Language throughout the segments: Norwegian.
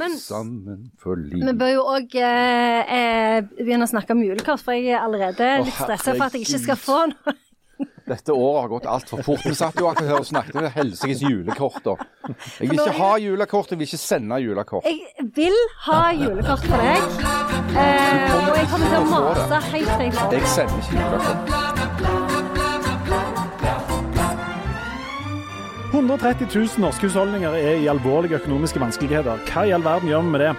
Men- sammen for Vi bør jo òg eh, eh, begynne å snakke om julekort, for jeg er allerede litt stressa for at jeg ikke skal få noe. Dette året har gått altfor fort. Vi satt jo akkurat her og snakket om helsikes julekort. Jeg vil ikke ha julekort, jeg vil ikke sende julekort. Jeg vil ha julekort for deg, eh, og jeg kommer til å mase helt til jeg får det. Jeg sender ikke julekort. 130 000 norske husholdninger er i alvorlige økonomiske vanskeligheter. Hva i all verden gjør vi med det?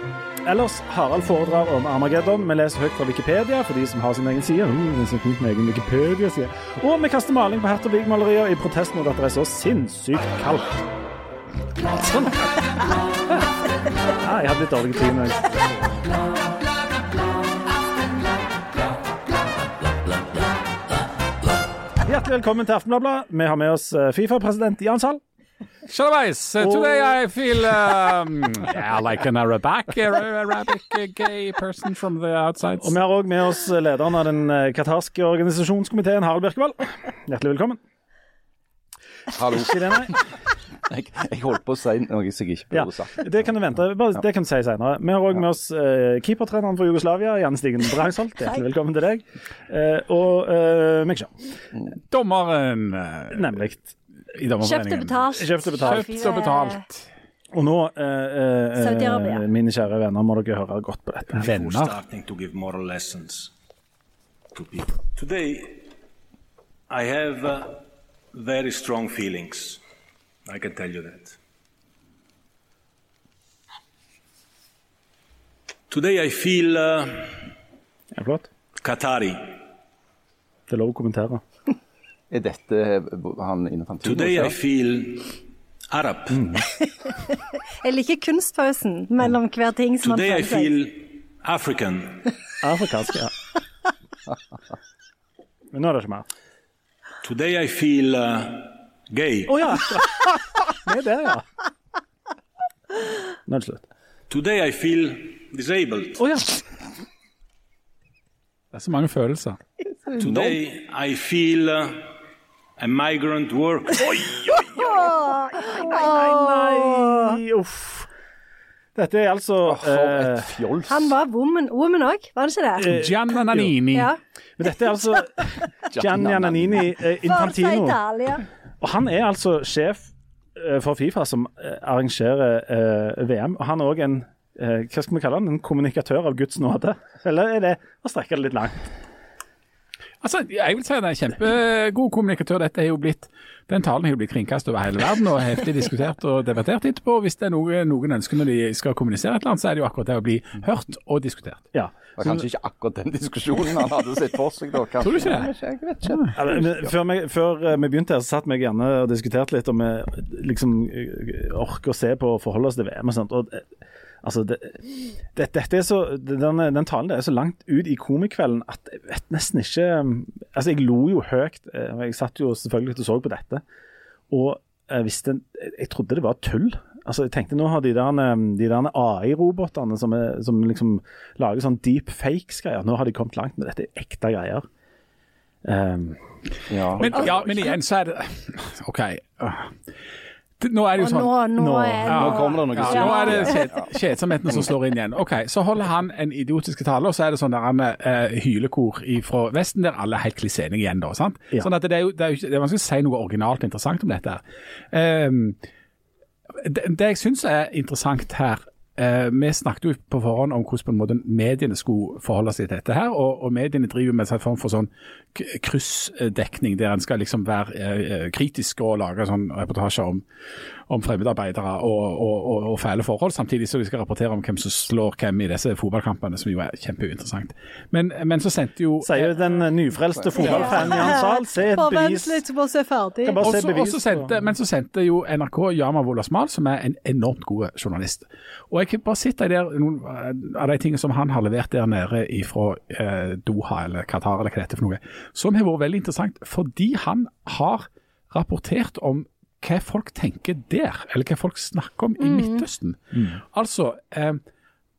Ellers, Harald foredrar om Armageddon. Vi leser høyt fra Wikipedia for de som har sin egen side. Mm, det er så fint med egen Wikipedia-side. Og vi kaster maling på Hert og Vig-malerier i protest mot at det er så sinnssykt kaldt. Sånn. Ja, jeg hadde litt dårlig tid. når Hjertelig velkommen til Aftenbladet. Vi har med oss eh, Fifa-president Jan Sahl. Shalabais, uh, today I feel um, yeah, like an Arabic, Arabic uh, gay person from the outside. Og vi har òg med oss lederen av den katarske qatarske organisasjonskomiteen, Harald Birkevold. Hjertelig velkommen. Hallo. Ikke det, nei? Jeg, jeg holdt på å si noe som jeg ikke Ja, burde sagt. det kan du vente. Bare, det kan du si senere. Vi har òg med oss uh, keepertreneren for Jugoslavia, Jan Stigen Brangsholt. Hjertelig velkommen til deg. Uh, og uh, meg sjøl, Dommeren uh, nemlig. I Kjøpt og betalt. Kjøpt og betalt. Kjøpt og betalt. Og nå, eh, eh, mine kjære venner, må dere høre godt på dette. Venner. starting to give moral lessons to people. Today, I have uh, very strong feelings. I can tell you that. Today, I feel uh, Qatari. Det er lov å kommentere. Er dette eh, han Infantino? Today, I feel Arab. Jeg liker kunstpausen mellom hver ting som man Today, I føler seg. feel African. Afrikansk, ja. Men nå er det ikke mer. Today, I feel uh, gay. Å ja! det er det, ja. Nå er det slutt. Today, I feel disabled. Å ja. Det er så mange følelser. Today, I feel uh, a migrant work. Oi! Nei, nei, uff. Dette er altså For eh, et fjols. Han var woman woman òg, var det ikke det? Gian Nanini. Ja. Men dette er altså Gian Nanini eh, Infantino. Og han er altså sjef eh, for Fifa, som eh, arrangerer eh, VM. Og han er òg en eh, hva skal vi kalle han, en kommunikatør av Guds nåde? Eller er det å strekke det litt langt? Altså, jeg vil si det er en kjempegod kommunikatør. Dette er jo blitt, Den talen har jo blitt kringkastet over hele verden og heftig diskutert og debattert etterpå. Hvis det er noe noen ønsker når de skal kommunisere et eller annet, så er det jo akkurat det å bli hørt og diskutert. Ja. Det var kanskje ikke akkurat den diskusjonen han hadde sett for seg. da. Tror du ikke det? Jeg vet ikke. Ja, men, men før, vi, før eh, vi begynte her, så satt vi gjerne og diskuterte litt om vi liksom eh, orker å se på og forholde oss til VM og sånt. Og, eh, altså, det, det, dette er så, den, den talen der er så langt ut i komikvelden at jeg vet nesten ikke eh, Altså, jeg lo jo høyt. eh, og Jeg satt jo selvfølgelig og så på dette. Og jeg visste Jeg trodde det var tull. Altså, jeg tenkte Nå har de der, eh, de der AI-robotene som, som liksom lager sånn deep fakes-greier, nå har de kommet langt med dette er ekte greier. Um, Ja. Men, ja, men igjen så er det OK. Nå er det jo sånn nå, nå, Nå- er Nå kommer det noe Ja, nå er det kjedsomheten som slår inn igjen. Ok, Så holder han en idiotisk tale, og så er det sånn der han uh, hylekor fra Vesten der alle er helt klissenige igjen. da, sant? Ja. Sånn at det er jo det er, det er vanskelig å si noe originalt interessant om dette. Ehm, det, det jeg syns er interessant her eh, Vi snakket jo på forhånd om hvordan på en måte mediene skulle forholde seg til dette. her, Og, og mediene driver med en form for sånn kryssdekning, der en skal liksom være eh, kritisk og lage sånn reportasjer om, om fremmedarbeidere og, og, og, og fæle forhold, samtidig som de skal rapportere om hvem som slår hvem i disse fotballkampene, som jo er kjempeuinteressant. Men, men så sendte jo Sier den nyfrelste fotballfanen Jan Zahl. Se et Bare bevis. vent litt, så må se ferdig. Bare se bevis også sendte, men så sendte jo NRK Jama Wolasmal, som er en enormt god journalist. Og jeg kan bare sitte der noen av de tingene som han har levert der nede fra eh, Doha eller Qatar, eller hva det er for noe, som har vært veldig interessant, fordi han har rapportert om hva folk tenker der, eller hva folk snakker om i Midtøsten. Altså, eh,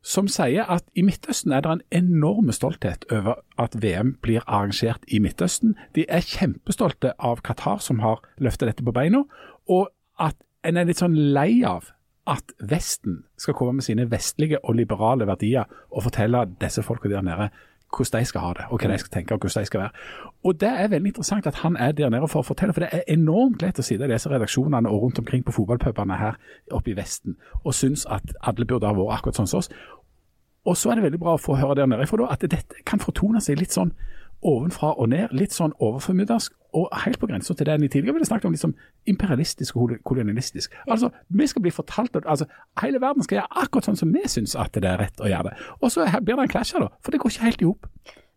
som sier at i Midtøsten er det en enorm stolthet over at VM blir arrangert i Midtøsten. De er kjempestolte av Qatar, som har løftet dette på beina, og at en er litt sånn lei av at Vesten skal komme med sine vestlige og liberale verdier og fortelle disse folka der nede hvordan de skal ha det, og hva de skal tenke og hvordan de skal være. Og Det er veldig interessant at han er der nede for å fortelle, for det er enormt lett å sitte i disse redaksjonene og rundt omkring på fotballpubene her oppe i Vesten og synes at alle burde ha vært akkurat sånn som oss. Og så er det veldig bra å få høre der nede, for da at dette kan fortone seg litt sånn ovenfra og ned, litt sånn overformiddelsk, og helt på grensa til det en tidligere ville snakket om, sånn imperialistisk og kolonialistisk. Altså, Vi skal bli fortalt at altså, hele verden skal gjøre akkurat sånn som vi syns at det er rett å gjøre det. Og så blir det en clash her, da, for det går ikke helt i hop.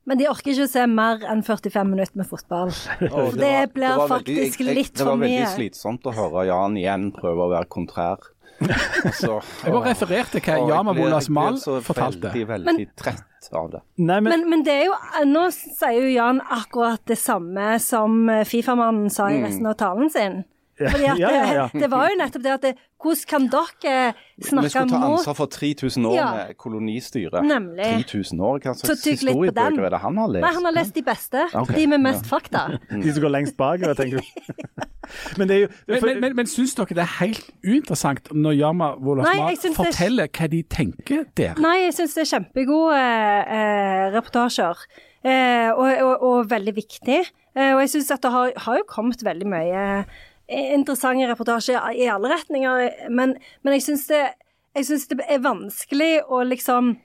Men de orker ikke å se mer enn 45 minutter med fotball. Oh, det, var- blir det var faktisk veldig- jeg- litt Det var for mye. veldig slitsomt å høre Jan igjen prøve å være kontrær. Altså, Jeg bare refererte hva Åh, jeg Yama blir- Mal Jeg blir fortalte. veldig, veldig trett av det. Nei, men, Men, men det er jo Nå sier jo Jan akkurat det samme som Fifa-mannen sa i resten av talen sin. Fordi at. Ja, ja, ja. Det, det var jo nettopp det at det, Hvordan kan dere snakke mot Vi skulle ta ansvar for 3000 år Ja. med kolonistyre. Nemlig. 3000 år? Hva slags historiebøker er det han har lest? Nei, han har lest de beste. Okay. De med mest fakta. de som går lengst bakover, tenker du. men det er jo for... men, men, men syns dere det er helt uinteressant når Yama Wolasma er- forteller hva de tenker der? Nei, jeg syns det er kjempegode eh, reportasjer. Eh, og, og, og veldig viktig. Eh, og jeg syns at det har, har jo kommet veldig mye eh, interessante reportasjer i alle retninger. Men, men jeg syns det, det er vanskelig å liksom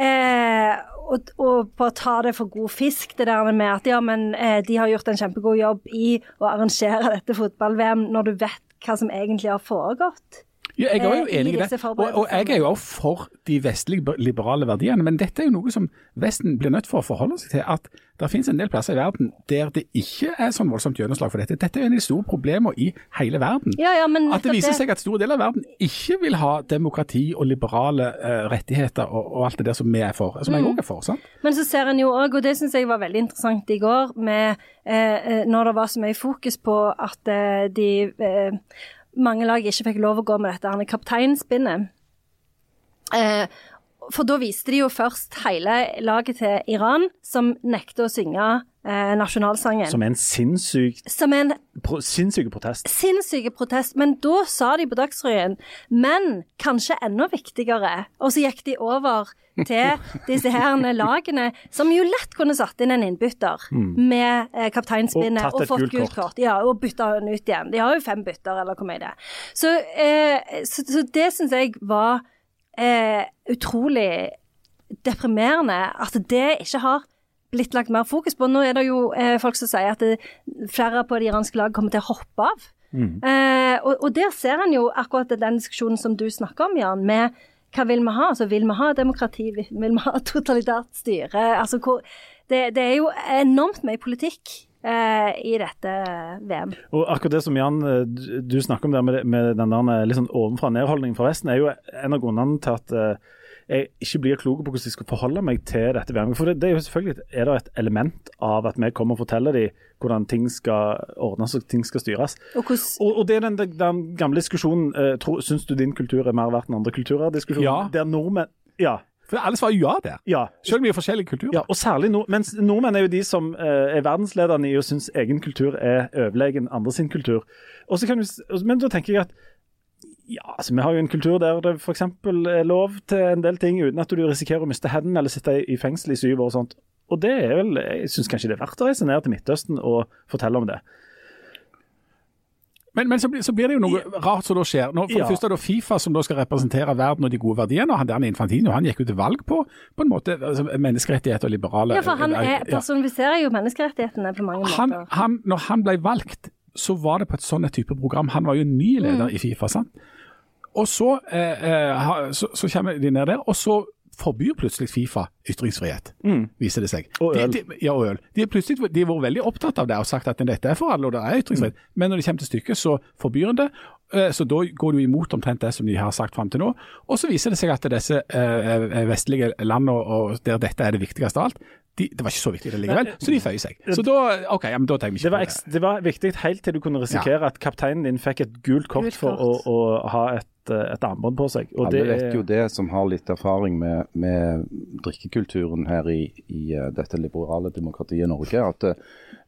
eh, og, og på ta det for god fisk, det der med at ja, men eh, de har gjort en kjempegod jobb i å arrangere dette fotball-VM, når du vet hva som egentlig har foregått. Ja, jeg er jo eh, enig i det. Og, og jeg er jo også for de vestlige liberale verdiene. Men dette er jo noe som Vesten blir nødt for å forholde seg til. At det finnes en del plasser i verden der det ikke er sånn voldsomt gjennomslag for dette. Dette er jo en av de store problemene i hele verden. Ja, ja, men At det viser seg at store deler av verden ikke vil ha demokrati og liberale uh, rettigheter og, og alt det der som vi er for. Som Mm. jeg òg er for. sant? Men så ser en jo òg, og det syns jeg var veldig interessant i går, med eh, eh, når det var så mye fokus på at eh, de eh, mange lag ikke fikk lov å gå med dette kapteinspinnet. Eh, for da viste de jo først hele laget til Iran, som nekter å synge eh, nasjonalsangen. Som er en sinnssyk, Som en pro, sinnssyke protest. Sinnssyke protest. Men da sa de på Dagsrevyen Men kanskje enda viktigere. Og så gikk de over til disse her lagene, som jo lett kunne satt inn en innbytter med eh, kapteinspinnet Og og, fått gult kort. kort. Ja, og bytta den ut igjen. De har jo fem bytter, eller hvor mye det er. Så, eh, så, så det syns jeg var eh, utrolig deprimerende at det ikke har blitt lagt mer fokus på. Nå er det jo eh, folk som sier at det, flere på det iranske lag kommer til å hoppe av. Eh, og, og der ser en jo akkurat den diskusjonen som du snakker om, Jan, med hva vil vi ha? Altså, vil vi ha demokrati? Vil vi ha totalitært styre? Altså, hvor, det, det er jo enormt mye politikk eh, i dette VM. Og akkurat det som Jan, eh, du- snakker om der med, med den der liksom litt sånn ovenfra-ned-holdningen fra Vesten, er jo en av grunnene til at eh, jeg ikke blir klok på hvordan jeg skal forholde meg til dette VM. For det, det er jo selvfølgelig er det et element av at vi kommer og forteller dem hvordan ting skal ordnes og ting skal styres. Og hos... Og, og det er den, den gamle diskusjonen uh, Syns du din kultur er mer verdt enn andre kulturer? diskusjonen, Ja. Der nordmenn Ja. For alle svarer ja der. ja. Selv om vi er forskjellige kulturer. Ja, og særlig nord mens nordmenn er jo de som eh, er verdensledende i å synes egen kultur er overlegen andre sin kultur. Og så kan vi, men da tenker jeg at ja, altså vi har jo en kultur der det f.eks. er lov til en del ting uten at du risikerer å miste hendene eller sitte i fengsel i syv år og sånt. Og det er vel, jeg syns kanskje det er verdt å reise ned til Midtøsten og fortelle om det. Men, men så, blir, så blir det jo noe rart som da skjer. Nå, for Ja. det første er det Fifa som da skal representere verden og de gode verdiene. og han der Infantino han gikk jo til valg på på en måte altså, menneskerettigheter og liberale Ja, for han er, personifiserer jo menneskerettighetene på mange han, måter. han, Når han ble valgt, så var det på et sånn type program. Han var jo ny leder i Fifa. sant? Og så, eh, eh, så, så kommer de ned der, og så forbyr plutselig Fifa ytringsfrihet, viser det seg. Og øl. De, de, ja, og øl. De, har plutselig, vært veldig opptatt av det og sagt at dette er for alle, og det er ytringsfrihet. Men når det kommer til stykket, så forbyr en det. Eh, Så da går du imot omtrent det som de har sagt fram til nå. Og så viser det seg at disse eh, eh, vestlige landene, og der dette er det viktigste av alt, de, det var ikke så viktig det likevel, så de føyer seg. Så da OK, ja, men da tenker vi ikke Det var, på det. det var viktig helt til du kunne risikere at kapteinen din fikk et gult kort, Gult for å, å ha et, eh, et armbånd på seg. Og Alle det vet jo det som har litt erfaring med, med drikkekulturen her i, i eh, dette liberale demokratiet Norge, at det,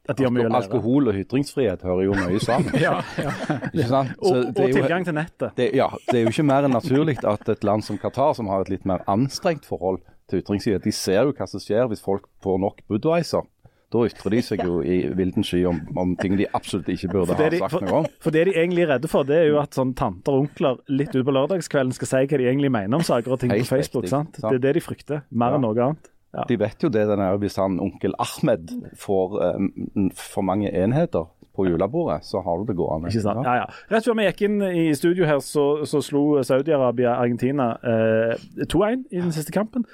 At de har mye å. Alkohol og ytringsfrihet hører jo mye sammen. Ja, ja. Ikke sant? Og, Så det er og jo- tilgang til nettet. det, ja, det er jo ikke mer enn naturlig at et land som Qatar, som har et litt mer anstrengt forhold til ytringsfrihet, de ser jo hva som skjer hvis folk får nok Budwiser. Da ytrer de seg jo i vilden sky om, om ting de absolutt ikke burde ha de, sagt for, noe om. for det de egentlig er redde for, det er jo at sånn tanter og onkler litt utpå lørdagskvelden skal si hva de egentlig mener om saker og ting Helt på Facebook. riktig, sant? sant. Det er det de frykter, mer enn noe annet. Ja. De vet jo det den er, hvis han onkel Ahmed får um, for mange enheter på julebordet, så har du det gående. Ikke sant? Ja, ja. Rett før vi gikk inn i studio her, så, så slo Saudi-Arabia Argentina eh, 2-1 i den siste kampen.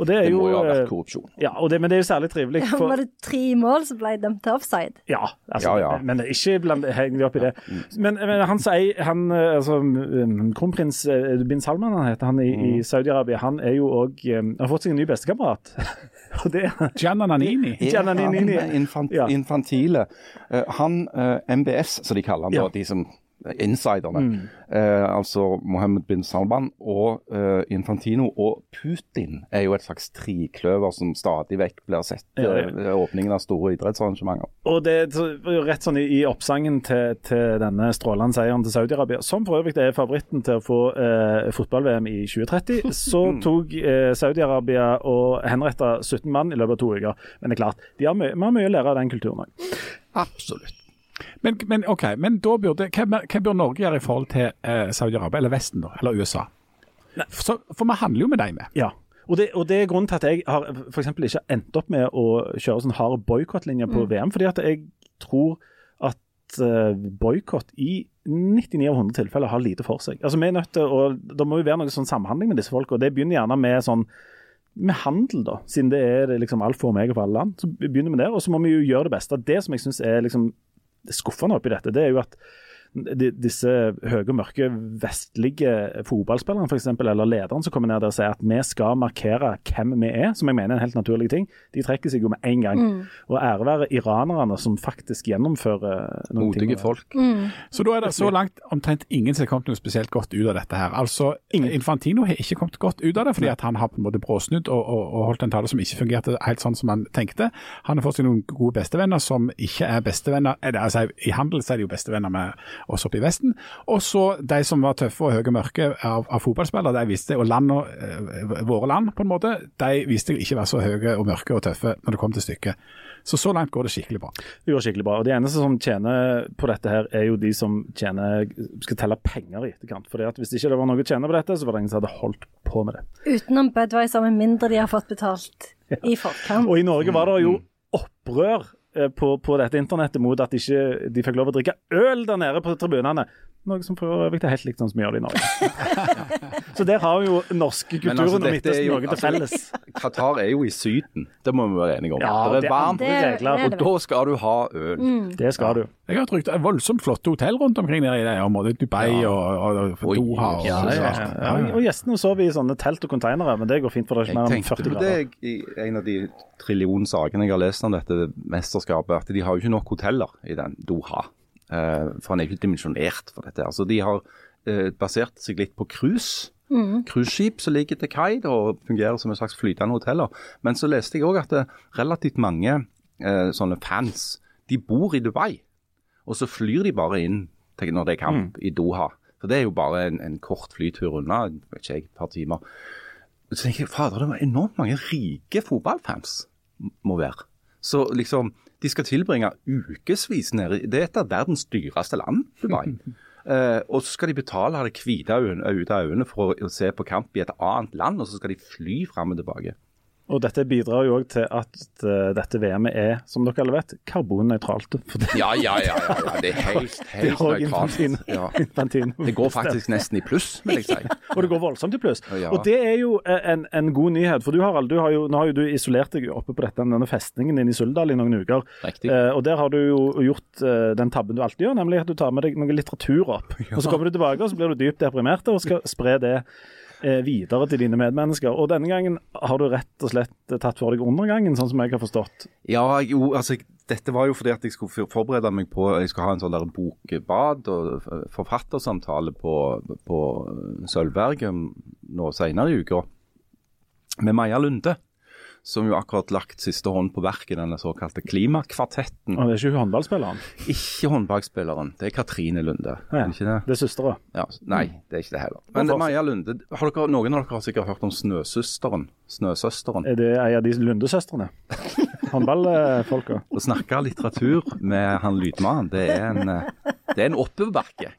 Og det er Det må jo ha eh, vært korrupsjon. ja, og det, Men det er jo særlig trivelig. For, Var det tre mål som ble dømt til offside? Ja, altså, Ja, ja. Men, ikke bland, heng deg opp i det. Men, men han sier han, eh, altså, um, Kronprins eh, bin Salman han heter han i, Mm. i Saudi-Arabia, han er jo òg Har fått seg en ny bestekamerat. Og det Gianna Giannanini. Giannanini. Infant, Ja. infantile. Eh, han, eh, MBS, som de kaller han, Ja. da, de som insiderne, eh, altså Mohammed bin Salman og uh, Infantino og Putin er jo et slags trikløver som stadig vekk blir sett Ja, ja. eh, ved åpningen av store idrettsarrangementer. Og det er jo rett sånn i, i oppsangen til, til denne strålende seieren til Saudi-Arabia, som for øvrig er favoritten til å få uh, fotball-VM i 2030, så tok eh, Saudi-Arabia og henretta 17 mann i løpet av to uker. Men det er klart, de har vi har mye å lære av den kulturen òg. Absolutt. Men, men ok, men da burde, hva, hva bør Norge gjøre i forhold til eh, Saudi-Arabia, eller Vesten da, eller USA? For, så, for vi handler jo med dem med. Ja. Og det, og det er grunnen til at jeg har for ikke endt opp med å kjøre sånn hard boikottlinje på VM. Fordi at jeg tror at uh, boikott i 99 av 100 tilfeller har lite for seg. Altså vi er nødt til å, Det må jo være noe sånn samhandling med disse folka. og Det begynner gjerne med sånn med handel, da, siden det er liksom alfa og omega for alle land. Så begynner vi der, og så må vi jo gjøre det beste. Det som jeg syns er liksom skuffende oppi dette, det er jo at de, disse høye og mørke vestlige fotballspillerne eksempel, eller lederen som kommer ned der og sier at vi skal markere hvem vi er, som jeg mener er en helt naturlig ting, de trekker seg jo med en gang. Og ære være iranerne som faktisk gjennomfører noen ting. Modige folk. Så da er det så langt omtrent ingen som har kommet noe spesielt godt ut av dette her. Altså, Infantino har ikke kommet godt ut av det, fordi at han har på en måte bråsnudd og, og, og holdt en tale som ikke fungerte helt sånn som han tenkte. Han har fått seg noen gode bestevenner som ikke er bestevenner. Eller, altså, I handel så er de jo bestevenner med oss oppe i Vesten. Og så de som var tøffe og høye og mørke av, av fotballspillere, de visste, og land, eh, våre land på en måte, de visste ikke å være så høye og mørke og tøffe når det kom til stykket. Så så langt går det skikkelig bra. Det går skikkelig bra. Og De eneste som tjener på dette, her er jo de som tjener, skal telle penger i etterkant. Fordi at Hvis ikke det var noe å tjene på dette, så var det ingen som hadde holdt på med det. Utenom Budwiser, med mindre de har fått betalt i forkant. Og i Norge var det jo opprør på, på dette internettet mot at ikke de fikk lov å drikke øl der nede på tribunene. Noe som for øvrig er helt likt sånn som vi gjør det i Norge. Så der har jo norske kulturen altså, og er Midtøsten noe til altså, felles. Qatar er jo i Syden, det må vi være enige om. Ja, det det er varmt, Det- det er og da skal du ha øl. Det skal du. Jeg har trykt et voldsomt flotte hotell rundt omkring der i det området. Dubai Ja. og, og, og Doha. Og, ja, og, ja, og gjestene sover i sånne telt og konteinere, men det går fint, for det er ikke mer Jeg enn 40 tenkte på grader. det i en av de trillion sakene jeg har lest om dette mesterskapet, at de har jo ikke nok hoteller i den Doha. Eh, for han er ikke dimensjonert for dette. Altså, de har eh, basert seg litt på cruise. Cruiseskip som ligger til kai og fungerer som en slags flytende hoteller. Men så leste jeg òg at det, relativt mange eh, sånne fans de bor i Dubai. Og så flyr de bare inn til, når det er kamp i Doha. For det er jo bare en, en kort flytur unna, vet ikke jeg, et par timer. Så tenker jeg, fader, det var enormt mange rike fotballfans må være. Så liksom, de skal tilbringe ukevis nede i- Det er et av verdens dyreste land, Dubai. Uh, og så skal de betale av det hvite ut av øynene for å se på kamp i et annet land, og så skal de fly fram og tilbake. Og dette bidrar jo òg til at eh, dette VM-et er, som dere alle vet, karbonnøytralt. For Ja, ja, ja. ja, ja. Det er helt, det helt nøytralt. Det går faktisk nesten i pluss, vil jeg si. Og det går voldsomt i pluss. Ja. Og det er jo eh, en, en god nyhet. For du Harald, du har jo, nå har jo du isolert deg oppe på dette, denne festningen din i Suldal i noen uker. Riktig. Eh, og der har du jo gjort den tabben du alltid gjør, nemlig at du tar med deg noe litteratur opp. Og så kommer du tilbake, og så blir du dypt deprimert og skal spre det videre til dine medmennesker. Og denne gangen har du rett og slett tatt for deg undergangen, sånn som jeg har forstått. Ja, jo, altså dette var jo fordi at jeg skulle forberede meg på Jeg skulle ha en sånn der bokbad og forfattersamtale på, på Sølvberget nå senere i uka med Maja Lunde. Som jo akkurat lagt siste hånd på verket, denne såkalte Klimakvartetten. Og det er ikke håndballspilleren? Ikke håndballspilleren. det er Katrine Lunde. Ja, Er det det? det er søstera. Ja, nei, det er ikke det heller. Men det er Maja Lunde, har dere, noen av dere har sikkert hørt om Snøsøsteren? Snøsøsteren? Er det ei av de Lunde-søstrene? Håndballfolka? Å snakke litteratur med han lydmannen, det er en, eh, det er en oppoverbakke.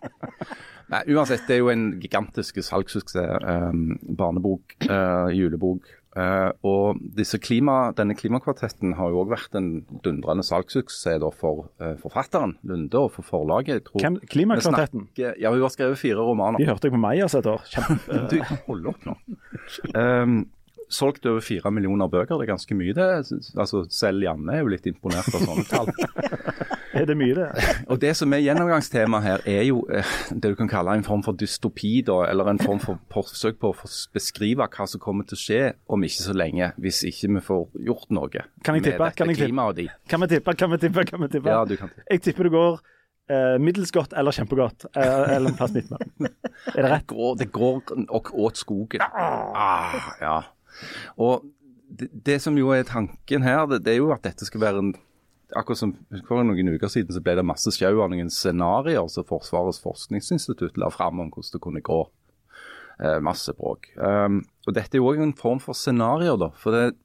Nei, uansett, det er jo en gigantisk salgssuksess. Um, barnebok, uh, julebok. Eh, og klima, denne klimakvartetten har jo òg vært en dundrende salgssuksess for eh, forfatteren Lunde og for forlaget. Hvem? Klimakvartetten? Snakker- Ja, hun har skrevet fire romaner. De hørte jeg på Meyers et år. Kjempe... Du hold opp nå. Um, solgt over fire millioner bøker, det er ganske mye det. Altså, Selv Janne er jo litt imponert av sånne tall. Er det mye, det? Og Det som er gjennomgangstema her, er jo eh, det du kan kalle en form for dystopi, da, eller en form for forsøk på å beskrive hva som kommer til å skje om ikke så lenge, hvis ikke vi får gjort noe Kan jeg med tippe? dette Kan jeg klimaet og de. Kan vi tippe? Kan vi tippe? Kan vi tippe? Ja, du kan tippe. Jeg tipper det går eh, middels godt eller kjempegodt. Eh, eller en plass midt mellom. Er det Det rett? går, det går åt skogen. Ah, ja. Og det, det som jo er tanken her, det, det er jo at dette skal være en Akkurat som for noen uker siden så ble det masse sjau av noen scenarioer som Forsvarets forskningsinstitutt la fram om hvordan det kunne gå. Eh, masse bråk. Um, og Dette er jo òg en form for scenarioer, da. For det,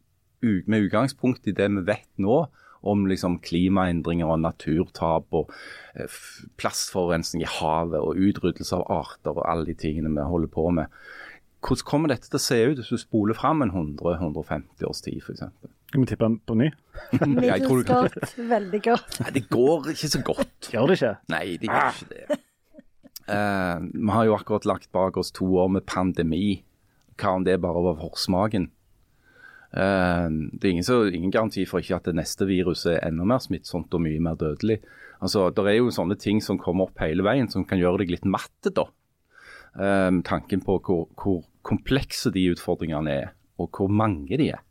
med utgangspunkt i det vi vet nå om liksom klimaendringer og naturtap og eh, plastforurensning i havet og utryddelse av arter og alle de tingene vi holder på med. Hvordan kommer dette til å se ut hvis du spoler fram en 100-150 års tid f.eks.? Skal vi tippe den på ny? Middels godt, veldig godt. Nei, det går ikke så godt. Gjør det ikke? Nei, det gjør ikke det. Uh, vi har jo akkurat lagt bak oss to år med pandemi. Hva om det bare var forsmaken? Uh, det er ingen, så, ingen garanti for ikke at det neste viruset er enda mer smittsomt og mye mer dødelig. Altså, Det er jo sånne ting som kommer opp hele veien som kan gjøre deg litt matt. da. Eh, tanken på hvor, hvor komplekse de utfordringene er, og hvor mange de er.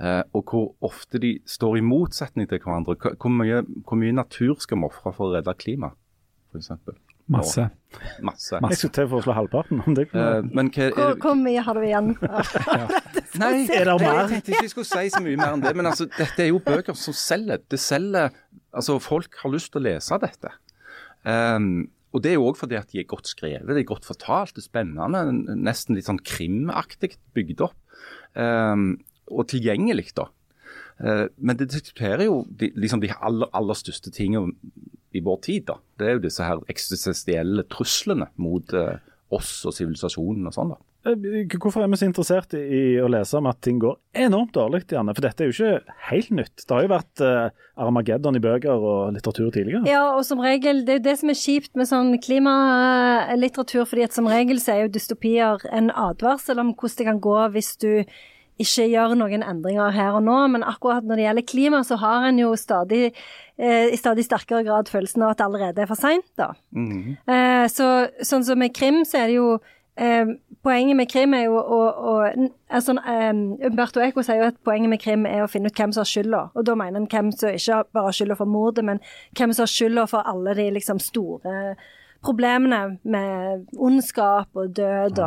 Uh, og hvor ofte de står i motsetning til hverandre. Hvor, mye, hvor mye natur skal vi ofre for å redde klimaet, f.eks.? Masse. Masse. Jeg skulle til å foreslå halvparten. om det uh, men hva Hvor, hvor mye har du igjen? Nei, Er det mer? jeg tenkte ikke jeg skulle si så mye mer enn det. Men altså, dette er jo bøker som selger. Det selger Altså, folk har lyst til å lese dette. Um, og det er jo òg fordi at de er godt skrevet, de er godt fortalt, det er spennende. Nesten litt sånn krimaktig bygd opp. Um, og tilgjengelig, da. Uh, men det diskuterer jo de, liksom de aller, aller største tingene i vår tid. da. Det er jo disse her eksistensielle truslene mot uh, oss og sivilisasjonen og sånn. da. Eh, Hvorfor er vi så interessert i å lese om at ting går enormt dårlig? Janne? For dette er jo ikke helt nytt. Det har jo vært eh, Armageddon i bøker og litteratur tidligere. Ja, og som regel, det er jo det som er kjipt med sånn klimalitteratur, fordi at som regel så er jo dystopier en advarsel om hvordan det kan gå hvis du ikke gjør noen endringer her og nå, men akkurat når det gjelder klima, så har en jo stadig, eh, i stadig sterkere grad følelsen av at det allerede er for seint, da. Eh, så, sånn som med krim, så er det jo eh, Poenget med krim er jo å, å altså, eh, Umberto Eco sier jo at poenget med krim er å finne ut hvem som har skylda. Og da mener han hvem som ikke bare har skylda for mordet, men hvem som har skylda for alle de liksom store problemene med ondskap og død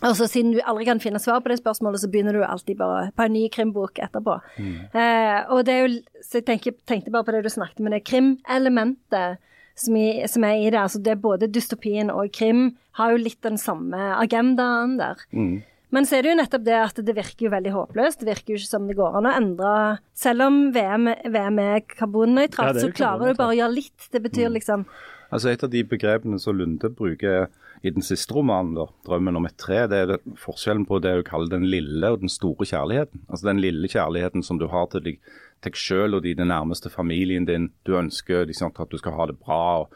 og så Siden du aldri kan finne svar på det spørsmålet, så begynner du alltid bare på en ny krimbok etterpå. Eh, og det er jo, så Jeg tenker, tenkte bare på det du snakket med det krimelementet som, i, som er i det. altså det er Både dystopien og krim har jo litt den samme agendaen der. Men så er det jo nettopp det at det virker jo veldig håpløst. Det virker jo ikke som det går an å endre Selv om VM, VM er Ja, karbonnøytralt, er så klarer du bare å gjøre litt. Det betyr liksom Altså Et av de begrepene som Lunde bruker i den siste romanen, da, 'Drømmen om et tre', det er forskjellen på det du kaller den lille og den store kjærligheten. Altså Den lille kjærligheten som du har til deg, deg selv og dine nærmeste familien din. Du ønsker liksom, at du skal ha det bra og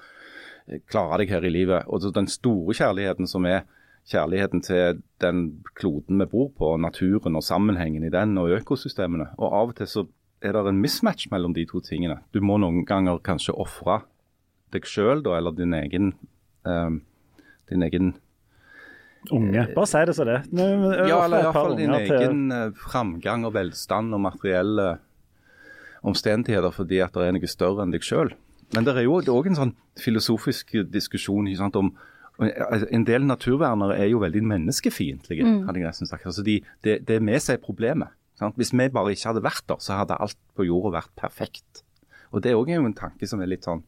eh, klare deg her i livet. Og så den store kjærligheten som er kjærligheten til den kloden vi bor på, naturen og sammenhengen i den og økosystemene. Og av og til så er det en mismatch mellom de to tingene. Du må noen ganger kanskje ofre deg sjøl, eller din egen um, din egen Unge. Bare si det som det. Nå, Ja, eller iallfall din egen til- eh, framgang og velstand og materielle omstendigheter fordi at det er noe større enn deg sjøl. Men det er jo òg en sånn filosofisk diskusjon sant, om altså, En del naturvernere er jo veldig menneskefiendtlige, hadde jeg nesten sagt. Altså de, det, det er vi som er problemet. Sant? Hvis vi bare ikke hadde vært der, så hadde alt på jorda vært perfekt. Og Det er òg en tanke som er litt sånn,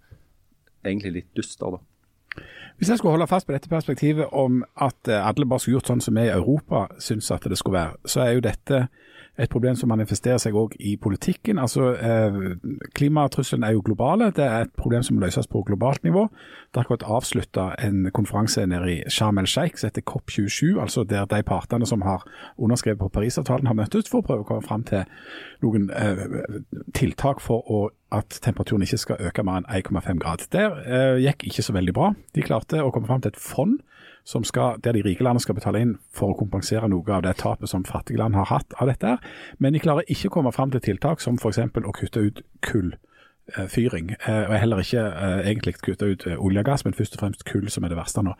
egentlig litt dyster. da. Hvis jeg skulle holde fast på dette perspektivet om at eh, alle bare skulle gjort sånn som vi i Europa syns at det skulle være, så er jo dette et problem som manifesterer seg òg i politikken. Altså, eh, Klimatrusselen er jo globale. Det er et problem som løses på globalt nivå. Det er akkurat avslutta en konferanse nede i Sharm el-Sheikh som heter COP27, altså der de partene som har underskrevet på Parisavtalen har møttes for å prøve å komme fram til noen eh, tiltak for å, at temperaturen ikke skal øke mer enn 1,5 grad. Der eh, gikk ikke så veldig bra. De klarte å komme fram til et fond skal, der de rike landene skal betale inn for å kompensere noe av det tapet som fattige land har hatt av dette. her. Men de klarer ikke å komme fram til tiltak som f.eks. å kutte ut kullfyring. Eh, og heller ikke eh, egentlig kutte ut eh, olje og gass, men først og fremst kull, som er det verste nå.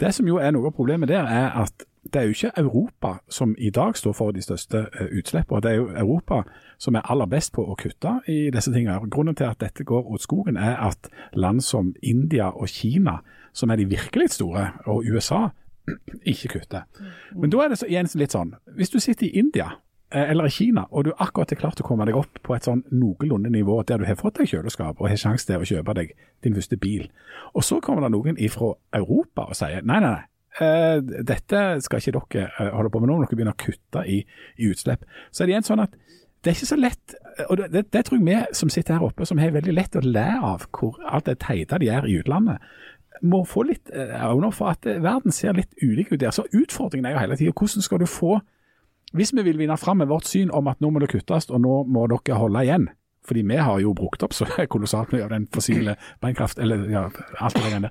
Det som jo er noe av problemet der, er at det er jo ikke Europa som i dag står for de største utslippene. Det er jo Europa som er aller best på å kutte i disse tingene. Grunnen til at dette går åt skogen, er at land som India og Kina som er de virkelig store, og USA ikke kutter. Men da er det så, igjen litt sånn, hvis du sitter i India eh, eller i Kina, og du akkurat er klart å komme deg opp på et sånn noenlunde nivå der du har fått deg kjøleskap og har sjanse til å kjøpe deg din første bil, og så kommer det noen ifra Europa og sier nei, nei, nei. Uh, dette skal ikke dere uh, holde på med nå, når dere begynner å kutte i, i utslipp. Så er det igjen sånn at det er ikke så lett, og det, det, tror jeg vi som sitter her oppe, som har veldig lett å le av hvor alt det teite de er i utlandet må få litt øyne for at eh, verden ser litt ulik ut der. Så utfordringen er jo hele tida hvordan skal du få Hvis vi vil vinne fram med vårt syn om at nå må det kuttes og nå må dere holde igjen, fordi vi har jo brukt opp så kolossalt mye av den fossile beinkraft, eller ja, alt det der.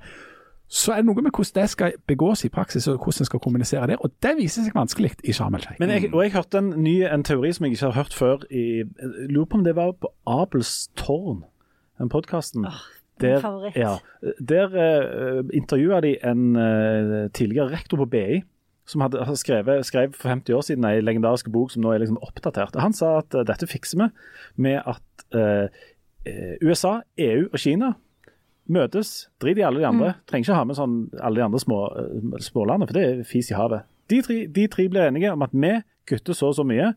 Så er det noe med hvordan det skal begås i praksis, og hvordan en skal kommunisere det. Og det viser seg vanskelig i Sharm el-Sheikh. Jeg, og jeg hørte en ny en teori som jeg ikke har hørt før. I, jeg lurer på om det var på Abels tårn, den podkasten. Oh, der, favoritt. Ja, der uh, intervjua de en uh, tidligere rektor på BI som hadde altså, skrevet, skrev for 50 år siden en legendarisk bok som nå er liksom oppdatert. Han sa at uh, dette fikser vi med at USA, EU og Kina møtes, drit i alle de andre. Mm. Trenger ikke ha med sånn alle de andre små, smålandene, for det er fis i havet. De tre, de tre, blir enige om at vi kutter så og så mye,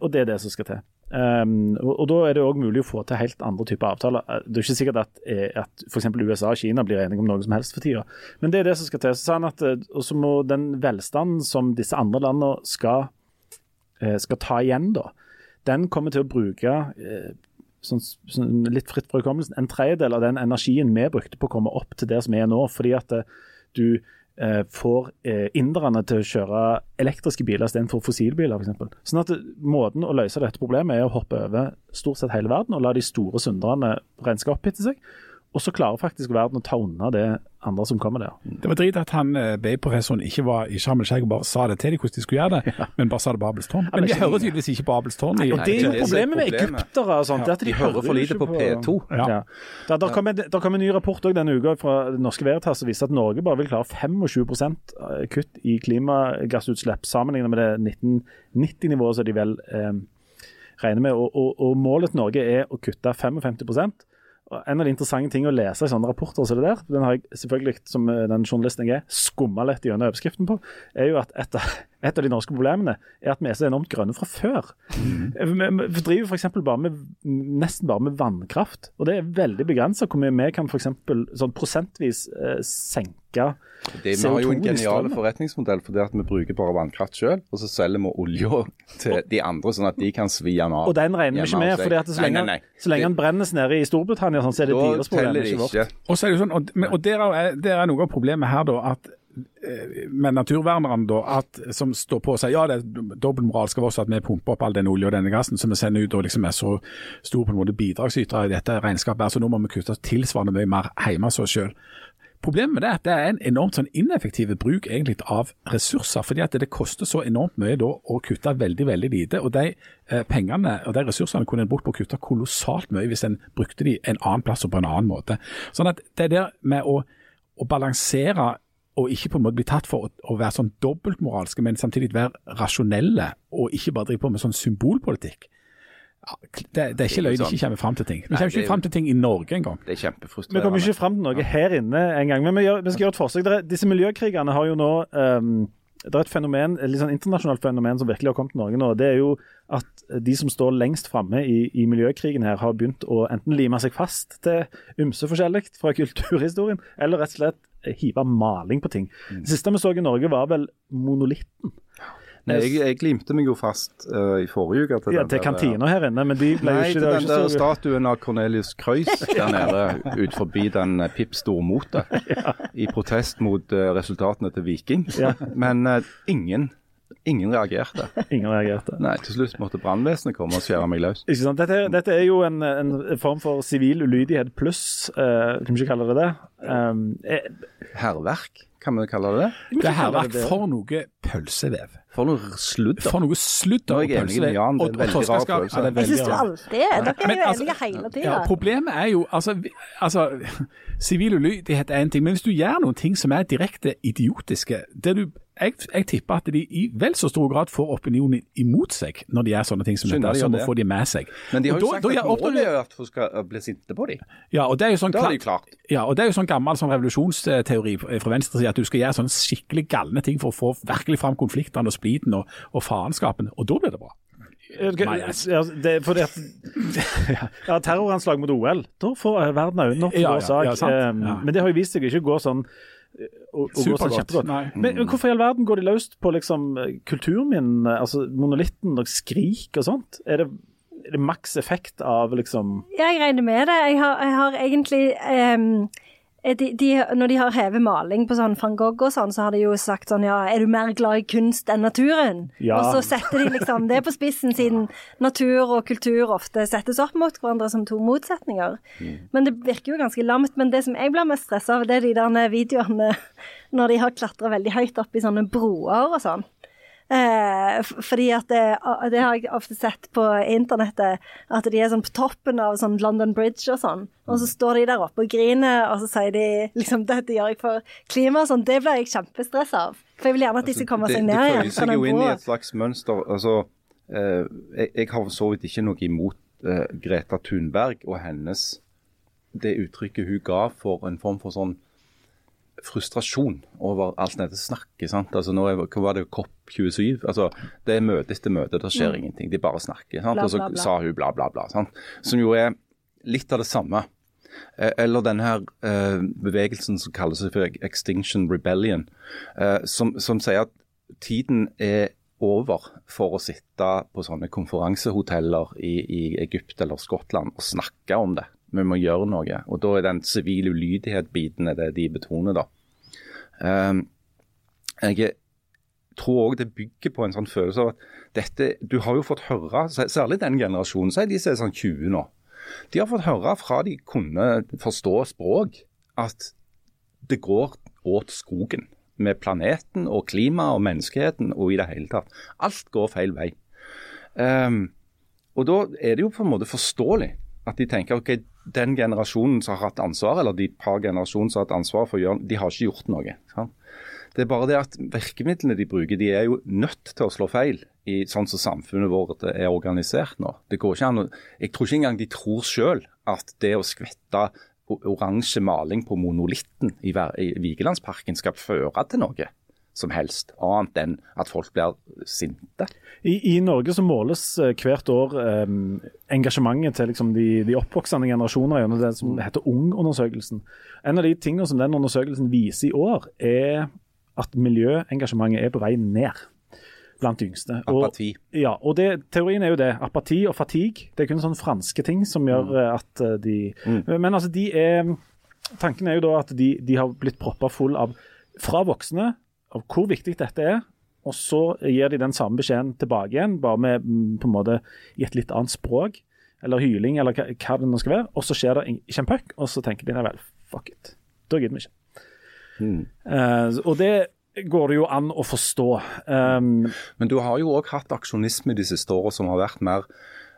og det er det som skal til. Um, og, og, Da er det òg mulig å få til helt andre typer avtaler. Eh, det er ikke sikkert at, eh, at f.eks. USA og Kina blir enige om noe som helst for tida, men det er det som skal til. Så sa han at eh, Og må den velstanden som disse andre landene skal, skal ta igjen, da, den kommer til å bruke sånn, sånn litt fritt fra hukommelsen, en tredjedel av den energien vi brukte på å komme opp til det som er nå. fordi at du får eh, inderne til å kjøre elektriske biler istedenfor fossilbiler, f.eks. Sånn at måten å løse dette problemet er å hoppe over stort sett hele verden og la de store synderne renske opp etter seg. Og så klarer faktisk verden å ta unna det andre som kommer der. Det var drit at han eh, BI-professoren ikke var i Sharm el-Sheikh og bare sa det til dem hvordan de skulle gjøre det, ja. men bare sa det på Abels tårn. Men de hører tydeligvis ikke på Abels tårn. Og Det er jo problemet med egyptere og sånt, ja. at de, de hører for lite på, på P2. Ja. Ja. Der, der, kom en, der, kom en, ny rapport denne uka fra det norske Veritas som viste at Norge bare vil klare 25 eh, kutt i klimagassutslipp sammenlignet med det 1990-nivået som de vel eh, regner med. Og, og, og målet til Norge er å kutte 55 en av de interessante tingene å lese i sånne rapporter, så der, den har jeg selvfølgelig, som eh, den journalisten jeg er, skumma litt gjennom overskriften på, er jo at et av, et av, de norske problemene er at vi er så enormt grønne fra før. Mm. Vi, vi driver f.eks. bare nesten bare med vannkraft, og det er veldig begrensa hvor mye vi kan f.eks. sånn prosentvis eh, senke det, Vi har jo en genial forretningsmodell fordi at vi bruker bare vannkraft selv, og så selger vi olja til de andre, sånn at de kan svi den av. Og den regner vi ikke med, for så lenge, nei, nei, nei. så lenge den brennes nede i Storbritannia, sånn, så er det deres problem, ikke vårt. Og så er det sånn, og, og der, er, der er noe av problemet her, da, at eh, med naturvernerne da, at, som står på og sier ja det er dobbeltmoralsk av oss at vi pumper opp all den olje og denne gassen som vi sender ut og liksom er så store på en måte bidragsytere i dette regnskapet. så Nå må vi kutte tilsvarende mye mer hjemme hos oss selv. Problemet med det er at det er en enormt sånn ineffektiv bruk egentlig av ressurser. fordi at det koster så enormt mye da å kutte veldig veldig lite. og De eh, pengene og de ressursene kunne en brukt på å kutte kolossalt mye hvis en brukte de en annen plass og på en annen måte. Sånn at Det der med å, å balansere og ikke på en måte bli tatt for å, å være sånn dobbeltmoralske, men samtidig være rasjonelle og ikke bare drive på med sånn symbolpolitikk det, det, er ikke løye de ikke kommer fram til ting. Vi kommer ikke fram til ting i Norge engang. Det er kjempefrustrerende. Vi kommer ikke fram til noe her inne engang. Men vi, gjør, vi skal gjøre et forsøk. Disse miljøkrigerne har jo nå um, det er et fenomen, et litt sånn internasjonalt fenomen som virkelig har kommet til Norge nå. Det er jo at de som står lengst framme i, i, miljøkrigen her, har begynt å enten lime seg fast til ymse forskjellig fra kulturhistorien, eller rett og slett hive maling på ting. Det siste vi så i Norge, var vel monolitten. Nei, jeg, jeg glimte meg jo fast uh, i forrige uke til, ja, til kantina her inne, men de ble Nei, jo ikke til den der statuen av Cornelius Kreuz der nede ut forbi den uh, Pip Stormote. ja. I protest mot uh, resultatene til Viking. Ja. Men ingen Ingen reagerte. Ingen reagerte. Nei, Til slutt måtte brannvesenet komme og skjære meg løs. Ikke sant? Dette, dette er jo en, en, form for sivil ulydighet pluss, uh, kan vi ikke kalle det det? Um, Hærverk, kan vi kalle det det? Det er hærverk for noe pølsevev. For noe sludder. For noe sludder og pølse. Jan, det er en veldig rar følelse. Ja, jeg syns du alltid er. Dere er jo altså, enige hele tida. Ja, problemet er jo altså, altså Sivil ulydighet er en ting, men hvis du gjør noen ting som er direkte idiotiske det du jeg, jeg, tipper at de i vel så stor grad får opinionen imot seg når de gjør sånne ting som dette, som å få de med seg. Men de har jo da, sagt da, at målet er at folk skal bli sinte på dem. Ja, og det er jo sånn, det de klart. Ja, og det er jo sånn gammel sånn revolusjonsteori fra venstresiden at du skal gjøre sånne skikkelig galne ting for å få virkelig fram konfliktene og spliden og, og faenskapen, og da blir det bra. Ja, det fordi at ja, Terroranslag mot OL, da får verden øynene opp for ja, vår sak. ja, Men det har jo vist seg ikke å gå sånn og, sånn kjempegodt. Men, men hvorfor i all verden går de løst på liksom kulturminnene, altså monolitten og skrik og sånt? Er det, er det maks effekt av liksom Jeg regner med det. Jeg har, jeg har egentlig um de, de, når de har hevet maling på sånn van Gogh og sånn, så har de jo sagt sånn ja, er du mer glad i kunst enn naturen? Ja. Og så setter de liksom det på spissen, siden natur og kultur ofte settes opp mot hverandre som to motsetninger. Mm. Men det virker jo ganske lamt. Men det som jeg blir mest stressa av, det er de der videoene når de har klatra veldig høyt opp i sånne broer og sånn. Eh, fordi at det, det, har jeg ofte sett på internettet, at de er sånn på toppen av sånn London Bridge og sånn. Og så står de der oppe og griner, og så sier de liksom 'dette gjør jeg for klimaet' og sånn. Det blir jeg kjempestressa av. For jeg vil gjerne at de skal komme altså, seg ned igjen. Det føyer seg jo inn i et slags mønster. Altså, eh, jeg, jeg, har for så vidt ikke noe imot eh, Greta Thunberg og hennes Det uttrykket hun ga for en form for sånn frustrasjon over alt dette snakket. sant? Altså nå er, Hva var det, COP27? Altså, Det er møte etter møte, det skjer mm. ingenting. De bare snakker. sant? Bla, og så bla, bla. sa hun bla, bla, bla. sant? Som jo er litt av det samme. Eh, Eller denne her eh, bevegelsen som kalles for Extinction Rebellion, eh, som, som sier at tiden er over for å sitte på sånne konferansehoteller i, i Egypt eller Skottland og snakke om det. Vi må gjøre noe. Og Da er den sivile ulydighet-biten det de betoner. da. Um, jeg tror òg det bygger på en sånn følelse av at dette Du har jo fått høre, særlig den generasjonen, sier de som er sånn 20 nå. De har fått høre fra de kunne forstå språk, at det går åt skogen med planeten og klimaet og menneskeheten og i det hele tatt. Alt går feil vei. Um, og da er det jo på en måte forståelig at de tenker ok, den generasjonen som har hatt ansvar, eller de par generasjonene som har hatt ansvar for å gjøre de har ikke gjort noe. Sant? Det er bare det at virkemidlene de bruker, de er jo nødt til å slå feil i sånn som samfunnet vårt er organisert nå. Det går ikke an å, Jeg tror ikke engang de tror selv at det å skvette oransje maling på monolitten i, i Vigelandsparken skal føre til noe som helst, annet enn at folk blir sinte. I, i Norge så måles uh, hvert år um, engasjementet til liksom, de, de, oppvoksende generasjoner gjennom det som heter Ung-undersøkelsen. En av de tingene som den undersøkelsen viser i år, er at miljøengasjementet er på vei ned blant de yngste. Apati. Og, ja, og det, teorien er jo det. Apati og fatigue. Det er kun sånne franske ting som gjør mm. at de mm. Men altså, de er Tanken er jo da at de, de har blitt proppa full av fra voksne av hvor viktig dette er. Og så gir de den samme beskjeden tilbake igjen, bare med mm, på en måte i et litt annet språk. Eller hyling, eller hva, hva det nå skal være. Og så skjer det ikke en puck, og så tenker de nei vel, fuck it. Da gidder vi ikke. Mm. Uh, og det går det jo an å forstå. Um, Men du har jo òg hatt aksjonisme de siste årene som har vært mer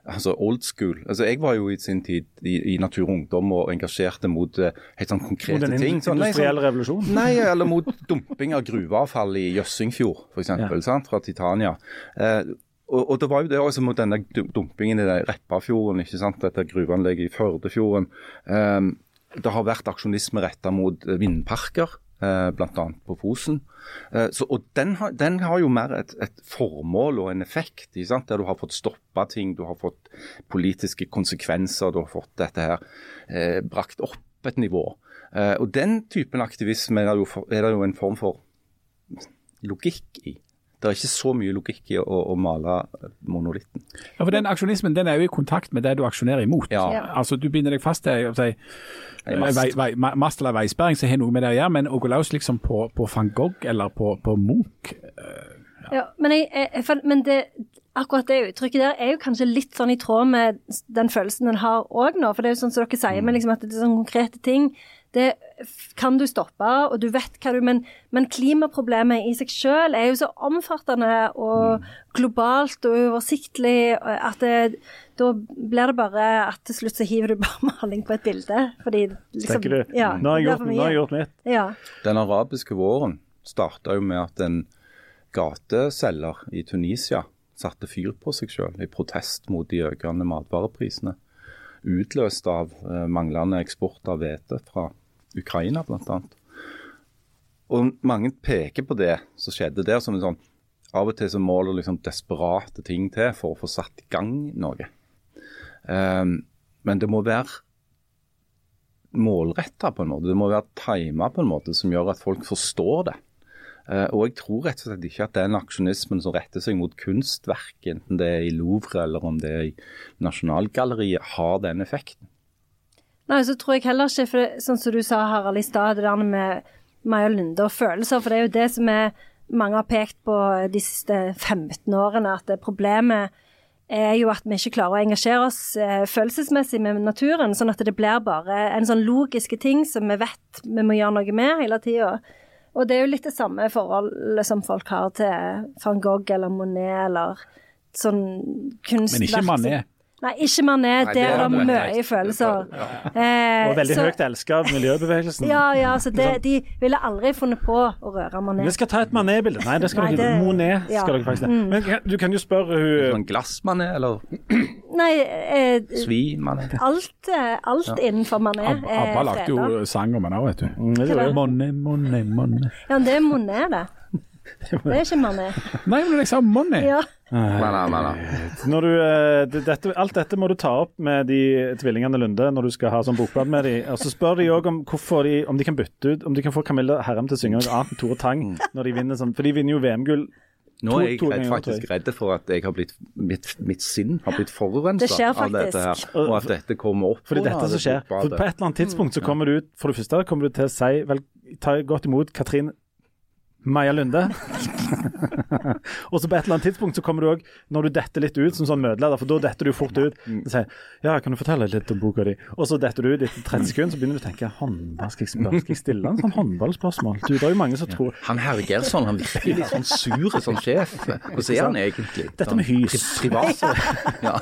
altså old school. Altså Jeg var jo i sin tid i, i Natur og Ungdom og engasjerte mot uh, helt sånn konkrete mot ting. Sånn, industrielle sånn, revolusjon? Nei, eller mot dumping av gruveavfall i Jøssingfjord, f.eks. Ja. Fra Titania. Uh, og, og, det var jo det også mot denne dumpingen i Repparfjorden, ikke sant? dette gruveanlegget i Førdefjorden. Um, det har vært aksjonisme retta mot vindparker. Eh, bl.a. på Fosen. Eh, så, og den har, den har, jo mer et, et formål og en effekt, der du har fått stoppa ting, du har fått politiske konsekvenser, du har fått dette her eh, brakt opp et nivå. Eh, og Den typen aktivisme er det, jo, er det jo en form for logikk i. Det er ikke så mye logikk i å, å male monolitten. Ja, for Den aksjonismen den er jo i kontakt med det du aksjonerer imot. Ja. Altså Du binder deg fast til si, mast. Vei, vei, mast eller veisperring som har noe med det å gjøre, men å gå løs liksom på, på, van Gogh eller på, på Munch uh, ja. ja. men, jeg, jeg, men det, akkurat det uttrykket der er jo kanskje litt sånn i tråd med den følelsen en har òg nå. For det er jo sånn som dere sier, mm. men liksom at det er sånne konkrete ting det kan du stoppe, og du vet hva du Men, men klimaproblemet i seg selv er jo så omfattende og mm. globalt og uoversiktlig at det, da blir det bare at til slutt så hiver du bare maling på et bilde. Fordi liksom Tenker du. Ja, nå, har jeg gjort, nå har jeg gjort mitt. Ja. Den arabiske våren starta jo med at en gateselger i Tunisia satte fyr på seg selv i protest mot de økende matvareprisene. Utløst av eh, manglende eksport av hvete fra Ukraina bl.a. Og mange peker på det som skjedde der som en sånn Av og til så må det liksom desperate ting til for å få satt i gang noe. Um, men det må være målretta på en måte. Det må være tima på en måte som gjør at folk forstår det. Uh, og jeg tror rett og slett ikke at den aksjonismen som retter seg mot kunstverk, enten det er i Louvre eller om det er i Nasjonalgalleriet, har den effekten. Nei, så tror jeg heller ikke, for det, sånn som du sa Harald i stad, det der med Maja Lunde og følelser, for det er jo det som er, mange har pekt på de siste 15 årene, at problemet er jo at vi ikke klarer å engasjere oss eh, følelsesmessig med naturen, sånn at det blir bare en sånn logiske ting som vi vet vi må gjøre noe med hele tida. Og det er jo litt det samme forholdet som folk har til van Gogh eller Monet eller sånn kunstverk. Men ikke Manet. Nei, ikke Mané. Der er det mye følelser. Eh, og veldig så, høyt elska av miljøbevegelsen. Ja, ja, så det, de ville aldri funnet på å røre Mané. Vi skal ta et Mané-bilde. Nei, det skal Nei, dere ikke. Monet ja. skal dere faktisk mm. Men du kan jo spørre hun Sånn glass-Mané, eller Nei eh, Svi-Mané. Alt, eh, alt ja. innenfor Mané er freda. Abba lagde jo sang om henne òg, vet du. Mm, Monne, monne, monne. Ja, det er Monet, det. Det er ikke Mané. Nei, men jeg sa money. Ja. Mana, mana. Når du, eh, dette, alt dette må du ta opp med de tvillingene Lunde når du skal ha sånn bokblad med dem. Og så spør de òg om, de, om de kan bytte ut Om de kan få Camilla Herrem til å synge noe annet enn Tore Tang når de vinner sånn. For de vinner jo VM-gull. Nå er jeg to, to faktisk redd for at jeg har blitt, mitt, mitt sinn har blitt forurensa av dette her. Og at dette kommer opp. Fordi dette som skjer. For på et eller annet tidspunkt så kommer du ut For det første kommer du til å si vel, ta godt imot Katrin Maja Lunde. og så på et eller annet tidspunkt så kommer du òg, når du detter litt ut som sånn møteleder, for da detter du fort ut. Og sier ja, kan du fortelle litt om boka di? Og så detter du ut etter 30 sekunder, så begynner du å tenke håndball, skal jeg, spørre, skal jeg stille en sånn håndballspørsmål? Du, det er jo mange som tror Han herr Gerson, han virker litt sånn sur som sjef. Hvordan er han egentlig? Dette med hys. Privat. ja.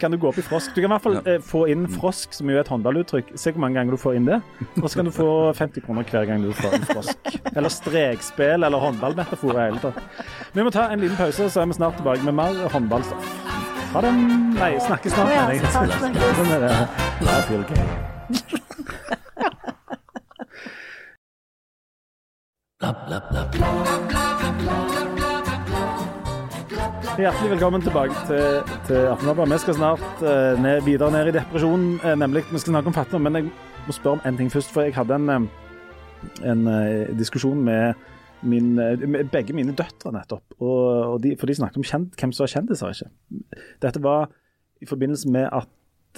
Kan du gå opp i frosk. Du kan i hvert fall eh, få inn frosk, som jo er et håndballuttrykk. Se hvor mange ganger du får inn det. Og så kan du få 50 kroner hver gang du får en frosk. Eller strekspill eller håndballmetaforer i hele tatt. Vi må ta en liten pause, så er vi snart tilbake med mer håndballstoff. Ha det. Nei, snakkes snart, mener jeg. Sånn er det. I feel gay. Bla, bla, bla, bla. Hjertelig velkommen tilbake til, til Aftenbladet. Vi skal snart uh, ned, videre ned i depresjonen, uh, nemlig vi skal snakke om fattigdom. Men jeg må spørre om en ting først. For jeg hadde en, um, en uh, diskusjon med, min, med, begge mine døtre nettopp. Og, og de, for de snakket om kjent, hvem som var kjendiser ikke. Dette var i forbindelse med at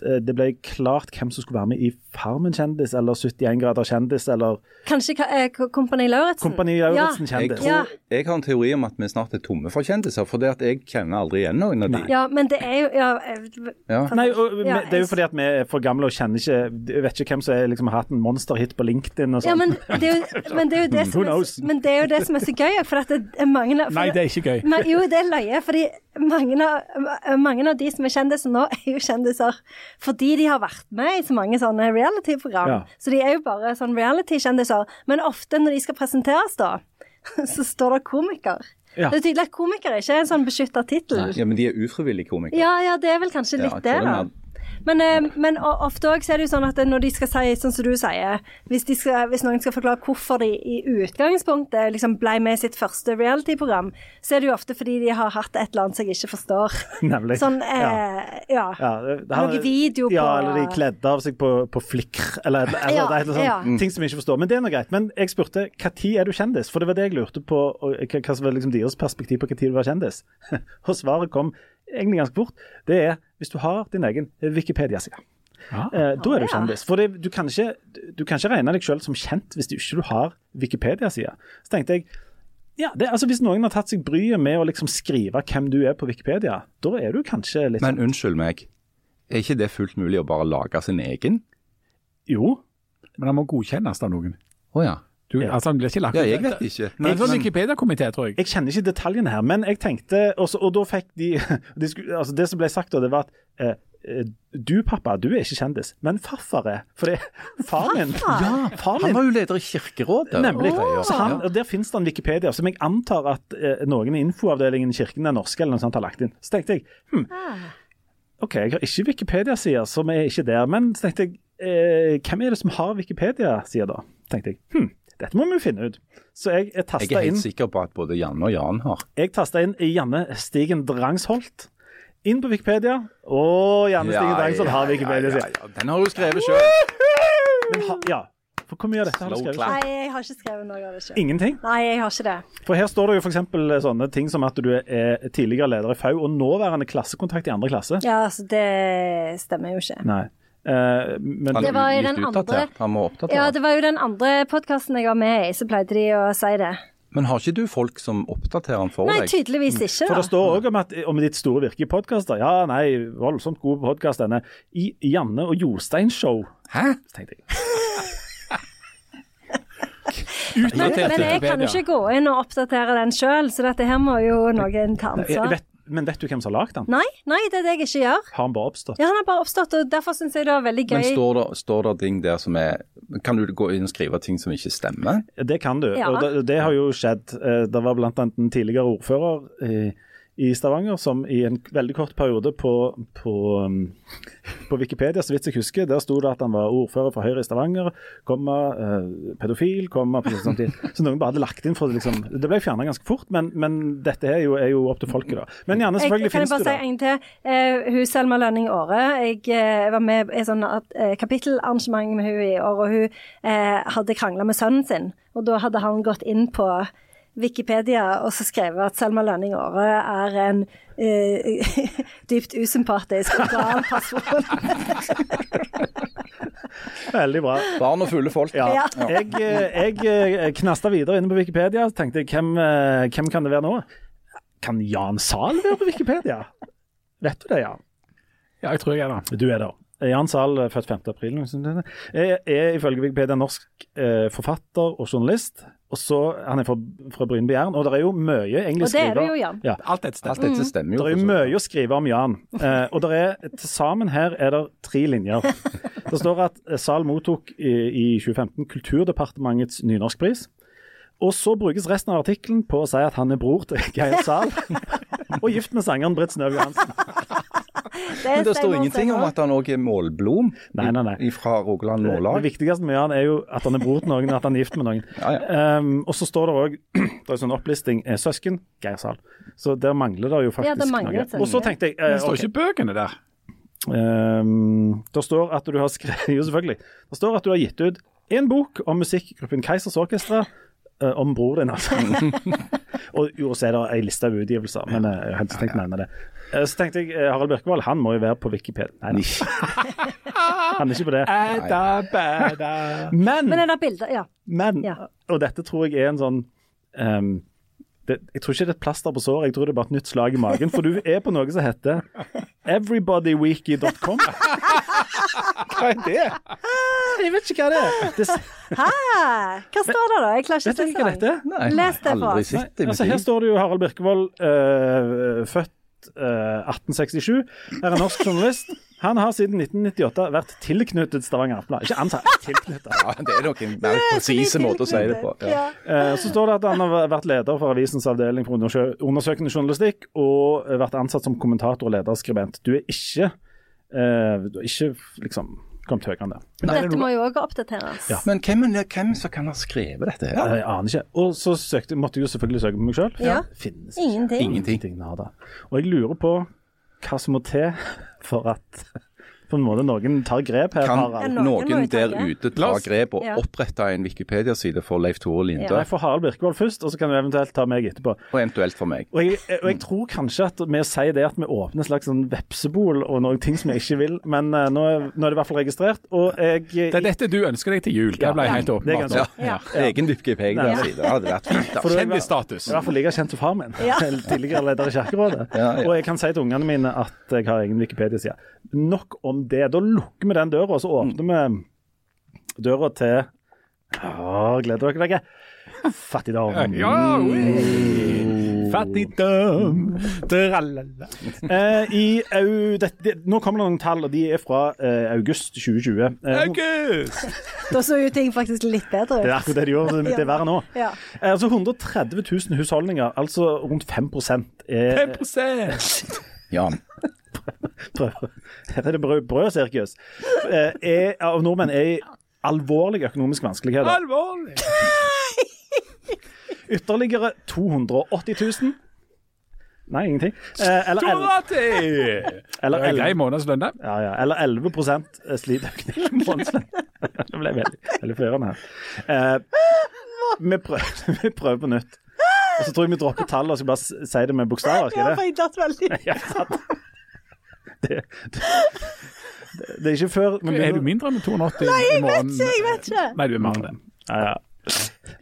Eh, det ble klart hvem som skulle være med i Farmen kjendis, eller 71 grader kjendis, eller Kanskje eh, Kompani Lauritzen? Kompani Lauritzen ja. kjendis. Jeg, tror, jeg, har en teori om at vi snart er tomme for kjendiser, for det at jeg kjenner aldri igjen noen av de. Ja, men det er jo ja, eh, ja. Nei, og, ja, det er jo fordi at vi er for gamle og kjenner ikke vet ikke hvem som har liksom, hatt en monsterhit på LinkedIn og sånn. Ja, men det, er jo, men det er jo det som er, men det er jo det som er så gøy, for at det er mange for, Nei, det er ikke gøy. Men, jo, det er løye, fordi mange av, mange av de som er kjendiser nå, er jo kjendiser fordi de har vært med i så mange sånne reality-program. Ja. Så de er jo bare sånn reality-kjendiser. Men ofte når de skal presenteres, da, så står det komiker. Ja. Det er tydelig at komiker ikke er en sånn beskytta tittel. Ja, men de er ufrivillig komikere. Ja, ja, det er vel kanskje litt ja, det, da. Men, eh, men ofte òg er det jo sånn at når de skal si, sånn som du sier Hvis, de skal, hvis noen skal forklare hvorfor de i utgangspunktet liksom ble med i sitt første reality-program, så er det jo ofte fordi de har hatt et eller annet som jeg ikke forstår. Nemlig. Sånn, eh, ja. Ja, det- Noe video Ja, eller de kledde av seg på, på flikr, eller, eller, eller, er et eller annet ja. ting som jeg ikke forstår. Men det er noe greit. Men jeg spurte når er du kjendis? For det var det jeg lurte på, hva som var liksom deres perspektiv på når du var kjendis. Og svaret kom egentlig ganske fort. Det er hvis du har din egen Wikipedia-side. Ah. Eh, da er du kjendis. For det, du, kan ikke, du kan ikke regne deg selv som kjent hvis du ikke har Wikipedia-side. Så tenkte jeg ja, det, altså Hvis noen har tatt seg bryet med å liksom skrive hvem du er på Wikipedia, da er du kanskje litt Men sånn unnskyld meg, er ikke det fullt mulig å bare lage sin egen? Jo. Men den må godkjennes av noen. Å ja. Du, Ja. altså, han blir ikke lagt ut? Ja, jeg vet ikke. Men, det var Wikipedia-komité, tror jeg. Jeg kjenner ikke detaljene her, men jeg tenkte også, og da fikk de, de skulle, altså Det som ble sagt da, det var at eh, eh, du pappa, du er ikke kjendis, men farfar er. For det er far min Ja, far Han var jo leder i Kirkerådet. Nemlig. Så han, og Der finnes det en Wikipedia som jeg antar at eh, noen i infoavdelingen i Kirken den norske eller noe sånt har lagt inn. Så tenkte jeg hm, OK, jeg har ikke Wikipedia-sider som er ikke der. Men så tenkte jeg eh, hvem er det som har Wikipedia-sider da? tenkte jeg hm, dette må vi jo finne ut. Så jeg, jeg Jeg er er inn helt sikker på at både Janne og Jan har. Jeg tasta inn Janne Stigen Drangsholt. Inn på Wikipedia. Å, Janne Stigen Drangsholt har Wikipedia. ja, sier ja, Den har du skrevet sjøl. Men ha, ja, for hvor mye av dette har du skrevet? selv? Nei, jeg har ikke skrevet noe av det sjøl. Ingenting. Nei, jeg har ikke det. For her står det jo f.eks. sånne ting som at du er tidligere leder i FAU og nåværende klassekontakt i andre klasse. Ja, altså, det stemmer jo ikke. Nei. Eh, men Det var i den andre-. Ja, det var jo den andre podkasten jeg var med i, så pleide de å si det. Men har ikke du folk som oppdaterer den for Nei, deg? tydeligvis ikke, Da. For det står òg om, om ditt store virke i podkaster. Ja, nei, voldsomt god podkast denne. I Janne og Jostein Show. Hæ? Så tenkte jeg. Men, men jeg kan jo ikke gå inn og oppdatere den sjøl, så dette her må jo noen ta Jeg ansvar. vet, men vet du hvem som har lagd den? Nei, nei, det er det jeg ikke gjør. Har han bare oppstått? Ja, Han har bare oppstått, og derfor syns jeg det var veldig Men gøy. står det, står det ting der som er Kan du gå inn og skrive ting som ikke stemmer? Det kan du, Ja. og det, det har jo skjedd. Eh, Det var blant annet en tidligere ordfører i, Stavanger som i en veldig kort periode på, på, um, på Wikipedia, så vidt jeg husker, der sto det at han var ordfører for Høyre i Stavanger, komma, eh, pedofil, komma, på sånn tid. Så noen bare hadde lagt inn for det, liksom. Det ble fjerna ganske fort, men, men dette er jo, er jo opp til folket, da. Men gjerne, selvfølgelig finnes det. kan jeg bare si en til? Eh, hun Selma Lønning Aare, Jeg eh, var med i et sånn uh, kapittelarrangement med hun i år, og hun eh, hadde krangla med sønnen sin. Og da hadde han gått inn på Wikipedia og så skrevet at Selma Lønning Åre er en uh, dypt usympatisk og gal person. Veldig bra. Barn og fulle folk. Ja. Ja. Jeg, eh, jeg eh, knasta videre inne på Wikipedia og tenkte hvem, hvem kan det være nå? Kan Jan Zahl være på Wikipedia? Vet du det, Jan? Ja, jeg tror jeg er det. Du er det. Jan Zahl, eh, født 5. april, noe er, er ifølge Wikipedia norsk eh, forfatter og journalist. Og så, Han er fra, fra Brynby Jern, og det er jo mye egentlig Og det er det jo, Jan. Ja, Alt dette Alt dette stemmer jo. det er jo mye å skrive om Jan. Eh, og det er, til sammen her er det tre linjer. Det står at Sal Zahl mottok i, i 2015 Kulturdepartementets nynorskpris. Og så brukes resten av artikkelen på å si at han er bror til Geir Zahl. og gift med sangeren Britt Snøv Johansen. Men det står ingenting om at han òg er målblom Nei, nei, nei. fra Rogaland Det det, viktigste med han er jo at han er bror til noen, at han er gift med noen. Ja, ja. Um, og så står det òg Det er sånn opplisting er søsken Geir Sahl. Så der mangler det jo faktisk Ja, det noe. Og så tenkte jeg uh, eh, det står ikke bøkene der. Um, det står at du har skrevet Jo, selvfølgelig. Det står at du har gitt ut en bok om musikkgruppen Keisers Orkestra. uh, om bror din, altså. og jo, så er det ei liste av utgivelser, men eh, jeg har ikke tenkt å nevne det. Eh, så tenkte jeg eh, Harald Birkevold han må jo være på Wikipedia. Nei, nei. han er ikke på det. Men, Men er bilder? Ja. men og dette tror jeg er en sånn um, det, Jeg tror ikke det er et plaster på såret, jeg tror det er bare et nytt slag i magen. For du er på noe som heter everybodywiki.com. Hva er det? Jeg vet ikke hva det er. Det, Hæ? Hva står det da? Jeg klarer ikke å se? Nei, Les det for oss. Altså, her står det jo Harald Birkevold, uh, født eh, 1867. Er en norsk journalist. Han har siden 1998 vært tilknyttet Stavanger Aftenblad. Ikke ansatt, tilknyttet. Ja, det er nok en mer presis måte å si det på. Ja. Eh, Så står det at han har vært leder for avisens avdeling for undersøkende journalistikk, og vært ansatt som kommentator og lederskribent. Du er ikke Eh, ikke liksom kommet høyere enn det. Men dette må jo òg oppdateres. Ja. Men hvem, er- hvem som kan ha skrevet dette her? Jeg aner ikke. Og så søkte, måtte jeg jo selvfølgelig søke på meg sjøl. Ja. Finnes ikke. Ingenting. Ingenting. Nada. Og jeg lurer på hva som må til for at på en måte noen tar grep her. Kan Harald. Ja, noen noen der ute ta grep og opprette en Wikipedia-side for Leif Tore Linde, Jeg får Harald Birkevold først, og så kan du eventuelt ta meg etterpå. og eventuelt for meg? Og jeg, og jeg tror kanskje at med å si det at vi åpner et slags sånn vepsebol og noen ting som jeg ikke vil, men uh, nå, er, nå er det i hvert fall registrert. Og jeg Det er dette du ønsker deg til jul. Det ble Ja. helt Det er åpenbart. Ja. Egen Wikipedia-side. Det hadde vært fint. da. Kjendisstatus. I hvert fall like kjent som far min, Ja. tidligere leder i Kirkerådet. Ja, ja. Og jeg kan si til ungene mine at jeg har egen Wikipedia-side. Nok om det. Da lukker vi den døra, og så åpner vi døra til Å, gleder dere dere? Fattigdom. Ja, ui. Fattigdom. Eh, i, au, det, det, nå kommer det noen tall, og de er fra eh, august 2020. Eh, August! Da så jo ting faktisk litt bedre det er ut. akkurat det de gjør. Det er verre nå. Ja. Eh, altså 130 000 husholdninger, altså rundt 5 er 5% Jan. Prøv- Her er det brød, brødsirkus. Eh, av nordmenn er i alvorlige økonomiske vanskeligheter. Alvorlig. Ytterligere 280 000 Nei, ingenting. Eh, eller, el, Tomati! eller, Det er grei el, månedslønn, det. ja, ja, eller 11 slitøkning i månedslønn. Det ble veldig, veldig førende her. Eh, vi, prøver, vi prøver på nytt. Og så tror jeg vi dropper tallet og skal bare si det med bokstaver. Ja, Skal for det? jeg datt veldig Ja. Det, det, det er ikke før men Er du mindre enn 280 i morgen? Jeg vet ikke. Nei, du er mer enn det. Ja, ja.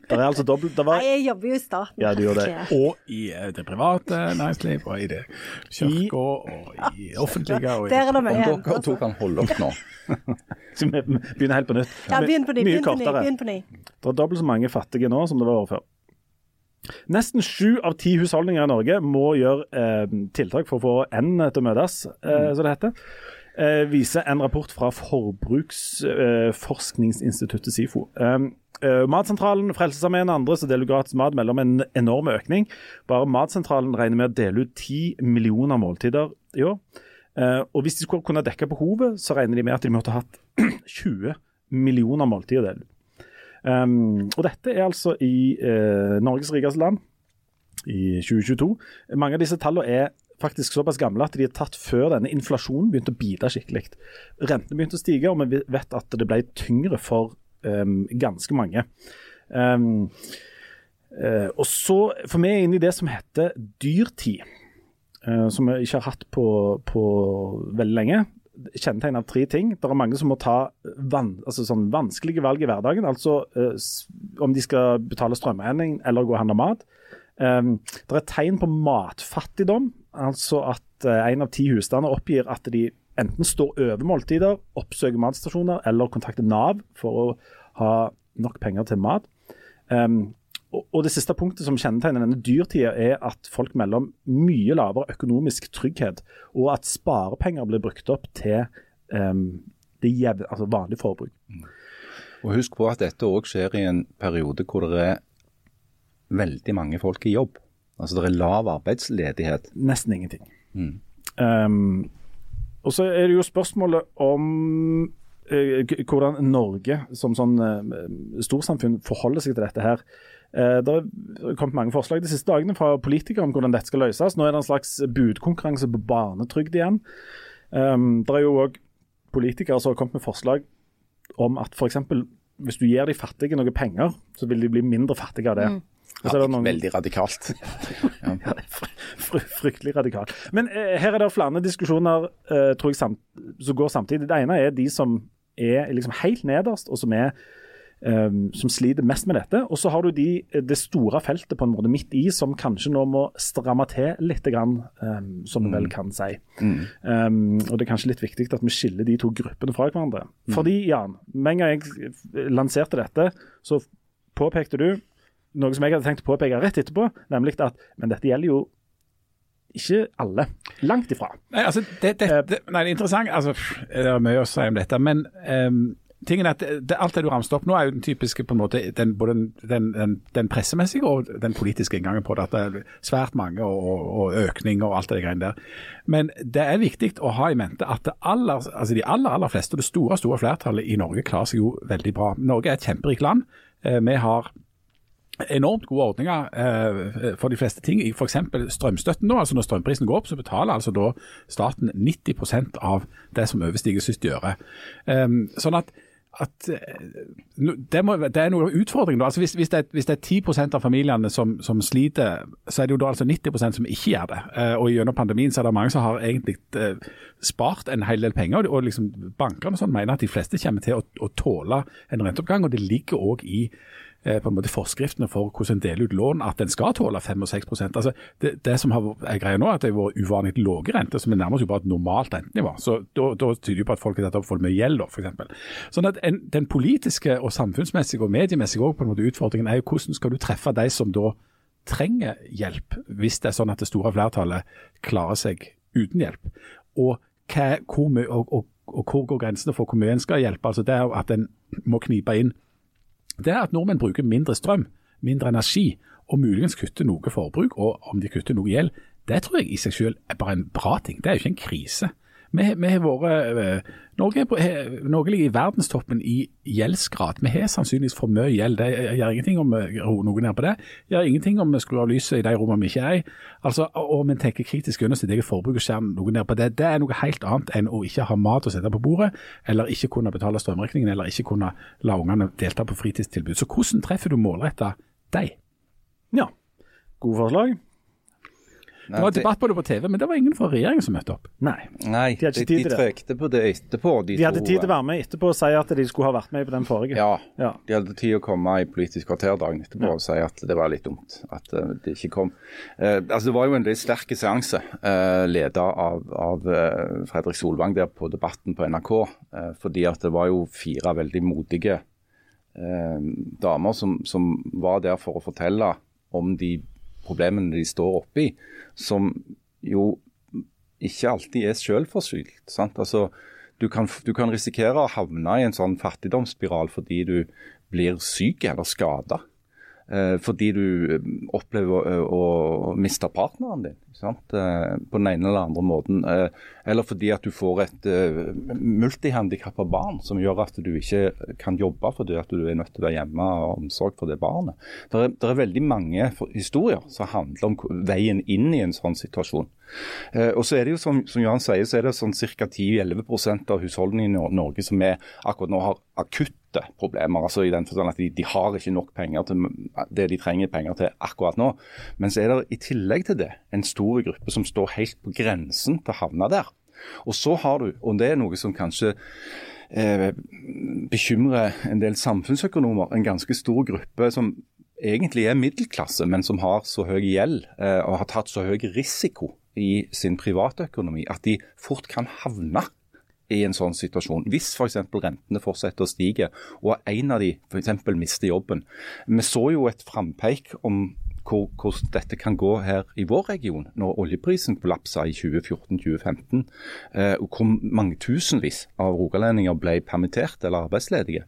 Det er altså dobbelt det var, Nei, jeg jobber jo i staten. Ja, du gjør det. Og i eh, det private næringsliv, og i det kirka, og i offentlige og i Der er det Om mye. dere to kan holde opp nå. Så vi begynner helt på nytt. Ja, begynn på ny. Mye Begynn kortere. Begynn på ny. Det er dobbelt så mange fattige nå som det var året før. Nesten sju av ti husholdninger i Norge må gjøre eh, tiltak for å få endene til å møtes, eh, som det heter. Eh, viser en rapport fra Forbruksforskningsinstituttet SIFO. Eh, eh, Matsentralen, Frelsesarmeen og andre som deler gratis mat, melder om en enorm økning. Bare Matsentralen regner med å dele ut ti millioner måltider i år. Eh, og hvis de skulle kunne dekke behovet, så regner de med at de måtte ha hatt 20 millioner måltider å dele ut. Um, og dette er altså i uh, Norges rikeste land i 2022. Mange av disse tallene er faktisk såpass gamle at de er tatt før denne inflasjonen begynte å bite skikkelig. Rentene begynte å stige, og vi vet at det ble tyngre for um, ganske mange. Um, uh, og så, For vi er inne i det som heter dyrtid, uh, som vi ikke har hatt på, på veldig lenge kjennetegn av tre ting. Det er mange som må ta van, altså sånn vanskelige valg i hverdagen. Altså eh, om de skal betale strømregning eller gå og handle mat. Um, det er tegn på matfattigdom. Altså at eh, en av ti husstander oppgir at de enten står over måltider, oppsøker matstasjoner eller kontakter Nav for å ha nok penger til mat. Um, og, Det siste punktet som kjennetegner denne dyrtida, er at folk melder om mye lavere økonomisk trygghet, og at sparepenger blir brukt opp til um, det jevne, altså vanlig forbruk. Og husk på at dette òg skjer i en periode hvor det er veldig mange folk i jobb. Altså det er lav arbeidsledighet. Nesten ingenting. Um, og så er det jo spørsmålet om eh, hvordan Norge som sånn eh, storsamfunn forholder seg til dette her. Eh, det har kommet mange forslag de siste dagene fra politikere om hvordan dette skal løses. Nå er det en slags budkonkurranse på barnetrygd igjen. Um, det er jo òg politikere som har kommet med forslag om at f.eks. hvis du gir de fattige noe penger, så vil de bli mindre fattige av det. Så er det noen- Veldig radikalt. ja, fryktelig radikalt. Men eh, her er det flere diskusjoner eh, tror jeg som går samtidig. Det ene er de som er liksom helt nederst, og som, er, eh, som sliter mest med dette. Og så har du de, det store feltet på en måte midt i, som kanskje nå må stramme til litt, grann, um, som du vel kan si. Um, og det er kanskje litt viktig at vi skiller de to gruppene fra hverandre. Fordi, Jan, med en gang jeg lanserte dette, så påpekte du noe som jeg hadde tenkt å påpeke rett etterpå, nemlig at men dette gjelder jo ikke alle. Langt ifra. Nei, altså, det, det, det, nei, det er interessant. Altså, det er mye å si om dette, men ehm, tingen er at Alt det du ramset opp nå, er jo den typiske på en måte, den, både den, den, den, pressemessige og den politiske inngangen på det. At det er svært mange og, og økning og alt det greiene der. Men det er viktig å ha i mente at aller, altså de aller aller fleste, og det store store flertallet i Norge, klarer seg jo veldig bra. Norge er et kjemperikt land. Eh, vi har enormt gode ordninger eh, for de fleste ting. F.eks. strømstøtten. nå, altså Når strømprisen går opp, så betaler altså da staten 90% av det som overstiger siste øre. Um, sånn at, at det, må, det, er noe utfordring. Altså hvis, hvis, det hvis, det, er 10% av familiene som, som, sliter, så er det jo da altså 90% som ikke gjør det. Uh, og Gjennom pandemien så er det mange som har egentlig uh, spart en hel del penger. og liksom Bankene sånn mener at de fleste kommer til å, å tåle en renteoppgang. og Det ligger òg i Eh, på en måte forskriftene for hvordan en deler ut lån, at en skal tåle 5 og 6% altså det, det som er greia nå, er at det har vært uvanlig lave renter, som er nærmest jo bare et normalt rentenivå. Så Da tyder det på at folk har tatt opp for mye gjeld, f.eks. Sånn at en, Den politiske og samfunnsmessige og mediemessige også, på en måte utfordringen er jo hvordan skal du treffe de som da trenger hjelp, hvis det er sånn at det store flertallet klarer seg uten hjelp. Og, hva, hvor, og, og, og hvor går grensene for hvor mye en skal hjelpe? Altså Det er jo at en må knipe inn det er at nordmenn bruker mindre strøm, mindre energi, og muligens kutter noe forbruk, og om de kutter noe gjeld. Det tror jeg i seg selv er bare en bra ting. Det er jo ikke en krise. Vi, har vært, eh, Norge, Norge, ligger i verdenstoppen i gjeldsgrad. Vi har sannsynligvis for mye gjeld. Det gjør ingenting om vi roer noe på det. Det gjør ingenting om vi skrur av lyset i de rommene vi ikke er i. Altså, og vi tenker kritisk gjennom sitt eget forbruk og skjærer noe ned på det. Det er noe helt annet enn å ikke ha mat å sette på bordet, eller ikke kunne betale strømregningen, eller ikke kunne la ungene delta på fritidstilbud. Så hvordan treffer du målretta deg? Ja, gode forslag. Det var debatt på det på TV, men det var ingen fra regjeringen som møtte opp. Nei, Nei de, de, de trekte på det etterpå. De, de hadde tid til å være med etterpå og si at de skulle ha vært med på den forrige. Ja, ja. de hadde tid å komme i Politisk kvarter dagen etterpå ja. og si at det var litt dumt at uh, de ikke kom. Uh, altså Det var jo en litt sterk seanse, uh, leda av, av Fredrik Solvang der på Debatten på NRK. fordi at det var jo fire veldig modige damer som, som var der for å fortelle om de problemene de står oppi, som jo ikke alltid er selvforskyldt. Altså, du, kan, du kan risikere å havne i en sånn fattigdomsspiral fordi du blir syk eller skada. Eh, fordi du eh, opplever å, å miste partneren din sant? Eh, på den ene eller andre måten. Eller fordi at du får et multihandikappa barn som gjør at du ikke kan jobbe fordi at du er nødt til å være hjemme og ha omsorg for det barnet. Det er, er, veldig mange historier som handler om veien inn i en sånn situasjon. Og så er det jo som, som Johan sier, så er det sånn ca. 10-11% av husholdningene i Norge som er, akkurat nå har akutt akutte problemer. altså i den forstand at de, de, har ikke nok penger til det de trenger penger til akkurat nå. Men så er det i tillegg til det en stor gruppe som står helt på grensen til å havne der. Og så har du, og det er noe som kanskje eh, bekymrer en del samfunnsøkonomer, en ganske stor gruppe som egentlig er middelklasse, men som har så høy gjeld eh, og har tatt så høy risiko i sin privatøkonomi at de fort kan havne i en sånn situasjon. Hvis f.eks. rentene fortsetter å stige, og en av de f.eks. mister jobben. Vi så jo et frampeik om hvor, hvordan dette kan gå her i vår region, når oljeprisen kollapsa i 2014-2015. Eh, hvor mange tusenvis av rogalendinger ble permittert eller arbeidsledige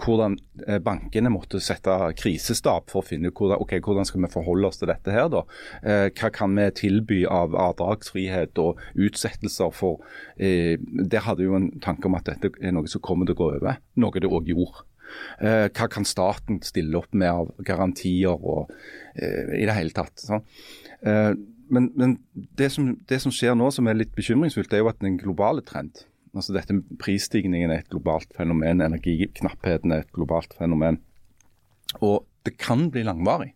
hvordan eh, bankene måtte sette krisestab for å finne ut hvordan, okay, hvordan skal vi forholde oss til dette. her da? Eh, hva kan vi tilby av avdragsfrihet og utsettelser for eh, hadde jo en tanke om at dette er noe som kommer til å gå over, noe det òg gjorde. Eh, hva kan staten stille opp med av garantier og i det hele tatt. Sånn. Men, men det, som, det, som, skjer nå som er litt bekymringsfullt, er jo at den globale trend Altså dette Prisstigningen er et globalt fenomen, energiknappheten er et globalt fenomen. Og det kan bli langvarig.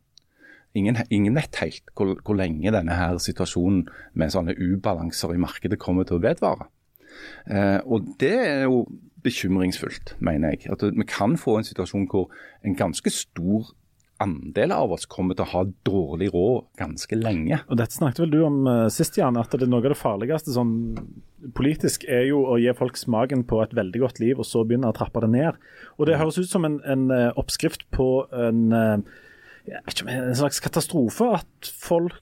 Ingen, ingen vet helt hvor, hvor, lenge denne her situasjonen med sånne ubalanser i markedet kommer til å vedvare. Eh, og det er jo bekymringsfullt, mener jeg. At vi kan få en situasjon hvor en ganske stor andel av oss kommer til å ha dårlig råd ganske lenge. Og Dette snakket vel du om uh, sist, Jan, at det er noe av det farligste sånn, politisk er jo å gi folk smaken på et veldig godt liv, og så begynne å trappe det ned. Og Det høres ut som en, en uh, oppskrift på en, ikke, en, slags katastrofe. At folk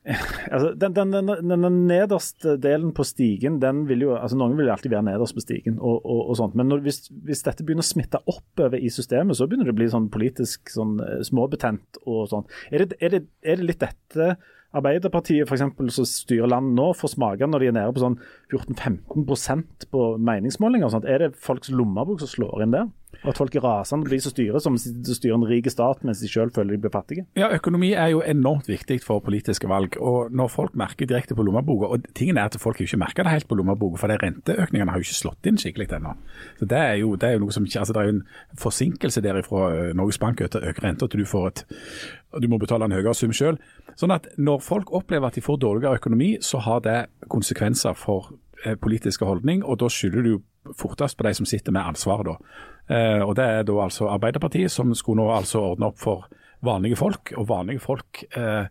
Altså, den, den, den, den, nederste delen på stigen, den vil jo altså Noen vil alltid være nederst på stigen, og, og, og sånt. men når, hvis, hvis, dette begynner å smitte oppover i systemet, så begynner det å bli sånn politisk sånn, eh, småbetent og sånn. Er er, er det litt dette Arbeiderpartiet for eksempel, som styrer landet nå, får smake når de er nede på sånn 14-15% på meningsmålinger? og sånt. Er det folks lommebok som slår inn der? Og at folk er rasende på de som styrer, som styrer en rik stat mens de selv føler de blir fattige? Ja, Økonomi er jo enormt viktig for politiske valg. og Når folk merker direkte på lommeboka og tingen er at folk ikke merker det helt på lommeboka, for renteøkningene har jo ikke slått inn skikkelig ennå. Så Det er jo, det er jo noe som altså det er jo en forsinkelse der fra eh, Norges Bank til øker renta til du får et og du må betale en høyere sum selv. Sånn at Når folk opplever at de får dårligere økonomi, så har det konsekvenser for eh, politiske holdning, og da skylder du fortest på de som sitter med ansvaret. da. Eh, og Det er da altså Arbeiderpartiet som skulle nå altså ordne opp for vanlige folk. Og vanlige folk eh,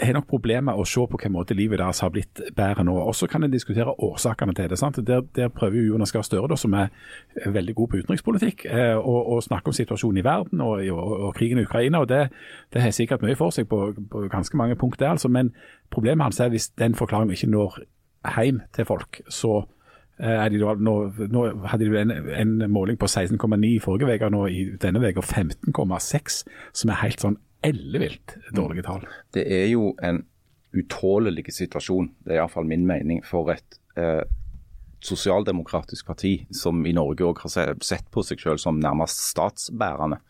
har nok problemer med å se på hvilken måte livet deres har blitt bedre nå. Og Så kan en diskutere årsakene til det. sant? Der, der prøver jo Jonas Gahr Støre, som er veldig god på utenrikspolitikk, eh, å, snakke om situasjonen i verden og, og, og krigen i Ukraina. og Det, har sikkert mye for seg på, på ganske mange punkter. Altså, men problemet hans er hvis den forklaringen ikke når hjem til folk, så er de, nå, nå, hadde de en, en måling på 16,9 i forrige uke, nå i denne uka 15,6, som er helt sånn ellevilt dårlige tall. Det er jo en utålelig situasjon, det er iallfall min mening, for et eh, sosialdemokratisk parti som i Norge òg har sett på seg selv som nærmest statsbærende.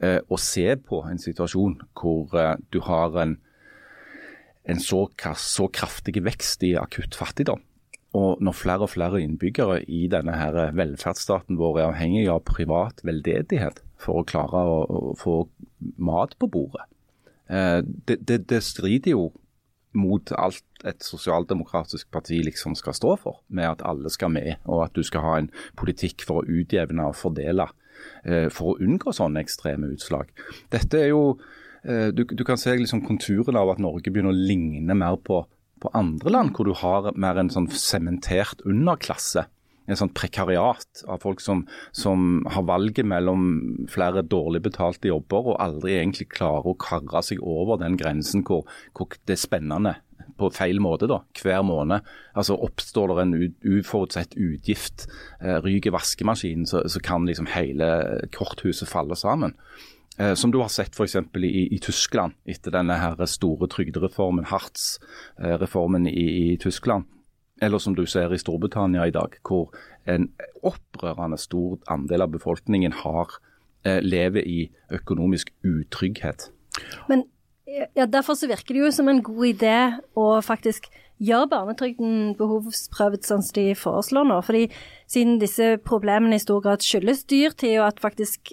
Eh, å se på en situasjon hvor eh, du har en, en så, så kraftig vekst i akutt fattigdom og når flere og flere innbyggere i denne her velferdsstaten vår er avhengig av privat veldedighet for å klare å, å få mat på bordet, eh, det, det, det, strider jo mot alt et sosialdemokratisk parti liksom skal stå for, med at alle skal med, og at du skal ha en politikk for å utjevne og fordele eh, for å unngå sånne ekstreme utslag. Dette er jo eh, du, du kan se liksom konturene av at Norge begynner å ligne mer på på andre land, hvor du har mer en sånn sementert underklasse. En sånn prekariat av folk som, som, har valget mellom flere dårlig betalte jobber og aldri egentlig klarer å karre seg over den grensen hvor, hvor det er spennende på feil måte da, hver måned. Altså Oppstår det en uforutsett utgift, eh, ryker vaskemaskinen, så, så kan liksom hele korthuset falle sammen. Eh, som du har sett f.eks. I, i Tyskland etter denne her store trygdereformen, Hartz-reformen i, i, Tyskland. Eller som du ser i Storbritannia i dag, hvor en opprørende stor andel av befolkningen har, eh, lever i økonomisk utrygghet. Men ja, Derfor så virker det jo som en god idé å faktisk gjøre barnetrygden behovsprøvd sånn som de foreslår nå. Fordi Siden disse problemene i stor grad skyldes dyrtid, og at faktisk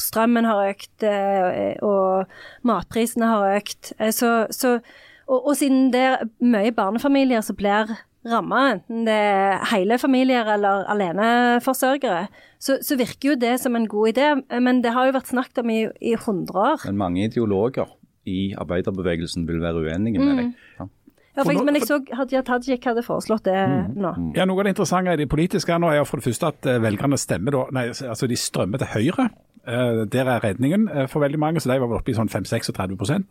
strømmen har økt, eh, og matprisene har økt. Eh, så, så, og, og, siden det er mye barnefamilier som blir ramma, enten det er hele familier eller aleneforsørgere, så, så, virker jo det som en god idé. Men det har jo vært snakket om i, i 100 år. Men mange ideologer i arbeiderbevegelsen vil være uenige med mm. deg. Ja. Ja, for, men jeg så Hadia Tajik hadde foreslått det mm. nå. Ja, Noe av det interessante i det politiske nå er for det første at eh, velgerne stemmer da, nei, altså de strømmer til Høyre der er redningen uh, for veldig mange, så de var vel oppe i sånn 5-36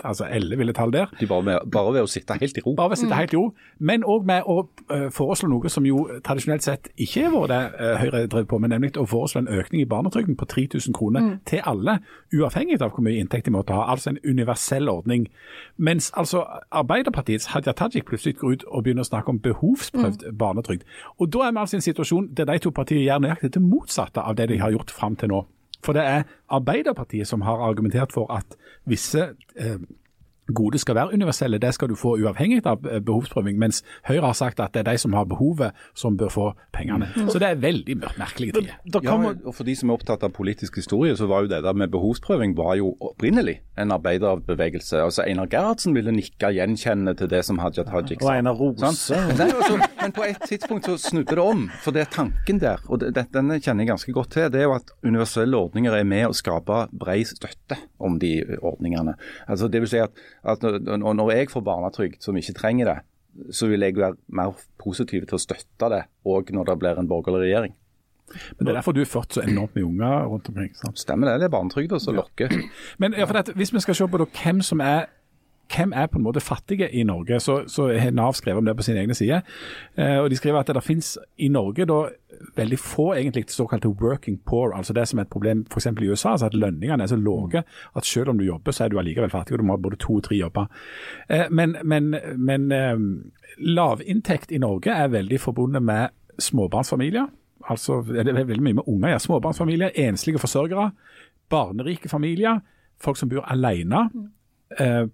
altså elleville tall der. De bare, med, bare, ved å sitte helt i ro. Bare ved å sitte mm. helt i ro, Men òg med å uh, foreslå noe som jo tradisjonelt sett ikke har vært det Høyre drev på med, nemlig å foreslå en økning i barnetrygden på 3000 kroner mm. til alle, uavhengig av hvor mye inntekt de måtte ha. Altså en universell ordning. Mens altså Arbeiderpartiets Hadia Tajik plutselig går ut og begynner å snakke om behovsprøvd mm. barnetrygd. Og Da er vi altså i en situasjon der de to partiene gjør nøyaktig det motsatte av det de har gjort fram til nå. For det er Arbeiderpartiet som har argumentert for at visse eh, gode skal være universelle, det skal du få uavhengig av eh, behovsprøving. Mens Høyre har sagt at det er de som har behovet som bør få pengene. Mm. Så det er veldig merkelige tider. Ja, og for de som er opptatt av politisk historie, så var jo det der med behovsprøving var jo opprinnelig en arbeiderbevegelse. Altså Einar Gerhardsen ville nikke gjenkjennende til det som Hadia Tajik sa. Og Einar Rose. Nei, altså, men på et tidspunkt så snudde det om. For det er tanken der, og det, denne kjenner jeg ganske godt til, det er jo at universelle ordninger er med å skape bred støtte om de ordningene. Altså det vil si at at når jeg får barnetrygd som ikke trenger det, så vil jeg være mer positiv til å støtte det òg når det blir en borgerlig regjering. Men Det er derfor du har født så enormt med unger rundt omkring? sant? Stemmer det. Det er barnetrygda som ja. lokker. Men ja, for dette, Hvis vi skal se på da, hvem som er hvem er på en måte fattige i Norge? Så, så har Nav skrevet om det på sine egne sider. Eh, og De skriver at det finnes i Norge da veldig få egentlig såkalte working poor, altså det som er et problem f.eks. i USA. altså At lønningene er så lave at selv om du jobber, så er du allikevel fattig. og Du må ha både to og tre jobber. Eh, men men, men eh, lavinntekt i Norge er veldig forbundet med småbarnsfamilier. Altså, det er veldig mye med unger. Ja. Småbarnsfamilier, enslige forsørgere, barnerike familier, folk som bor alene,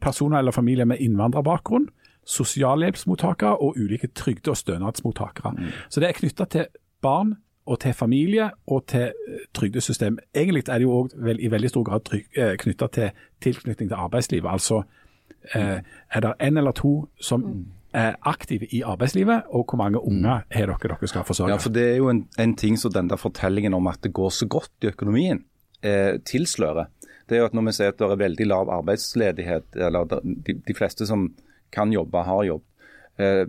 personer eller familier med innvandrerbakgrunn, sosialhjelpsmottakere og ulike trygde- og stønadsmottakere. Så det er knytta til barn og til familie og til eh, trygdesystem. Egentlig er det jo òg vel, i veldig stor grad eh, knytta til tilknytning til arbeidslivet. Altså eh, er det en eller to som er aktive i arbeidslivet, og hvor mange unger har dere dere skal forsørge? Ja, for Det er jo en, en ting som den der fortellingen om at det går så godt i økonomien, eh, tilslører. Det er jo at Når vi sier at det er veldig lav arbeidsledighet, eller de, de fleste som kan jobbe, har jobb, eh,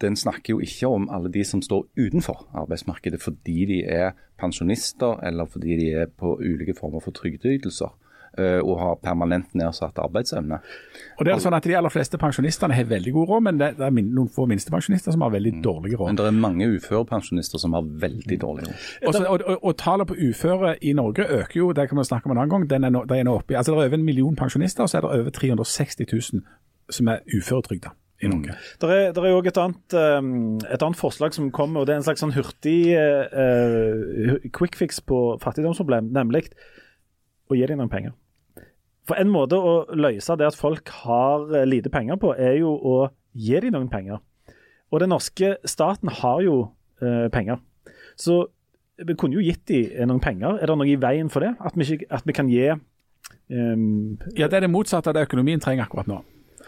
den snakker jo ikke om alle de som står utenfor arbeidsmarkedet fordi de er pensjonister eller fordi de er på ulike former for trygdeytelser eh, og har permanent nedsatt arbeidsevne. Og det er sånn at De aller fleste pensjonistene har veldig god råd, men det, det er noen få minstepensjonister som har veldig dårlige råd. Men det er mange uførepensjonister som har veldig dårlig råd. Også, og, og, og tallet på uføre i Norge øker jo, det kan vi snakke om en annen gang. Den er nå, de er nå oppi, altså Det er over en million pensjonister, og så er det over 360 000 som er uføretrygda i Norge. Det er, der er også et annet, um, et annet forslag som kommer, og det er en slags sånn hurtig uh, quick fix på fattigdomsproblem, nemlig å gi dem noen penger. For en måte å løse det at folk har eh, lite penger på, er jo å gi dem noen penger. Og den norske staten har jo eh, penger. Så vi kunne jo gitt dem noen penger. Er det noe i veien for det? At vi, ikke, at vi kan gi um, Ja, Det er det motsatte av det økonomien trenger akkurat nå.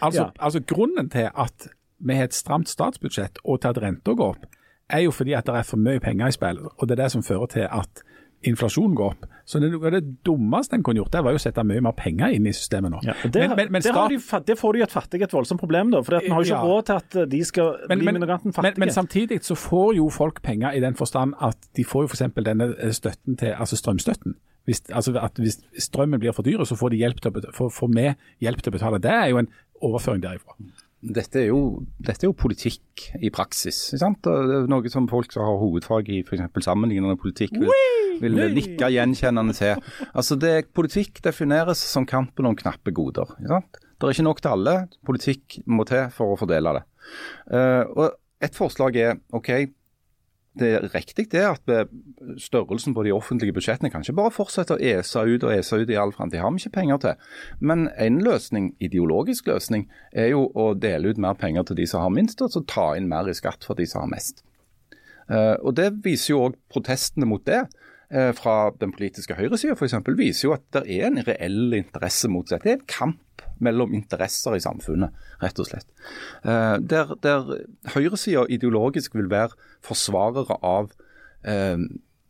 Altså, Ja. altså Grunnen til at vi har et stramt statsbudsjett og til at renta går opp, er jo fordi at det er for mye penger i spill. Og det er det som fører til at inflasjonen går opp. Så det, det dummeste en kunne gjort, det var jo å sette mye mer penger inn i systemet nå. Ja, det, Men- men- men stat- de, det får de et fattig et voldsomt problem, da. For en har jo ikke Ja. råd til at eh, de skal bli minoranten men, fattige. men samtidig så får jo folk penger i den forstand at de får jo f.eks. denne eh, støtten til, altså strømstøtten. Hvis, altså at hvis strømmen blir for dyr, så får de hjelp til å, for vi hjelp til å betale. Det er jo en overføring derifra. Dette er, jo, dette er jo politikk i praksis. Sant? Det er noe som folk som har hovedfag i f.eks. sammenlignende politikk vil, vil nikke gjenkjennende til. Altså det, Politikk defineres som kampen om knappe goder. Sant? Det er ikke nok til alle. Politikk må til for å fordele det. Uh, og Et forslag er OK, det er riktig det at størrelsen på de offentlige budsjettene kan ikke bare fortsette å ese ut og ese ut i all framtid. Det har vi ikke penger til. Men en løsning, ideologisk løsning, er jo å dele ut mer penger til de som har minst, og så ta inn mer i skatt for de som har mest. Eh, og Det viser jo òg protestene mot det. eh, Fra den politiske høyresida f.eks. viser jo at det er en reell interesse mot seg. Det er en kamp mellom interesser i samfunnet, rett og slett. Eh, Der, der høyresida ideologisk vil være forsvarere av eh,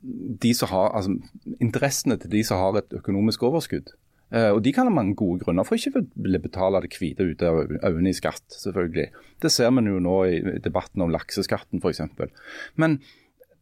de som har, altså, interessene til de som har et økonomisk overskudd. Eh, og De kan ha mange gode grunner for ikke å betale det hvite ut av øynene i skatt, selvfølgelig. Det ser vi jo nå i debatten om lakseskatten f.eks. Men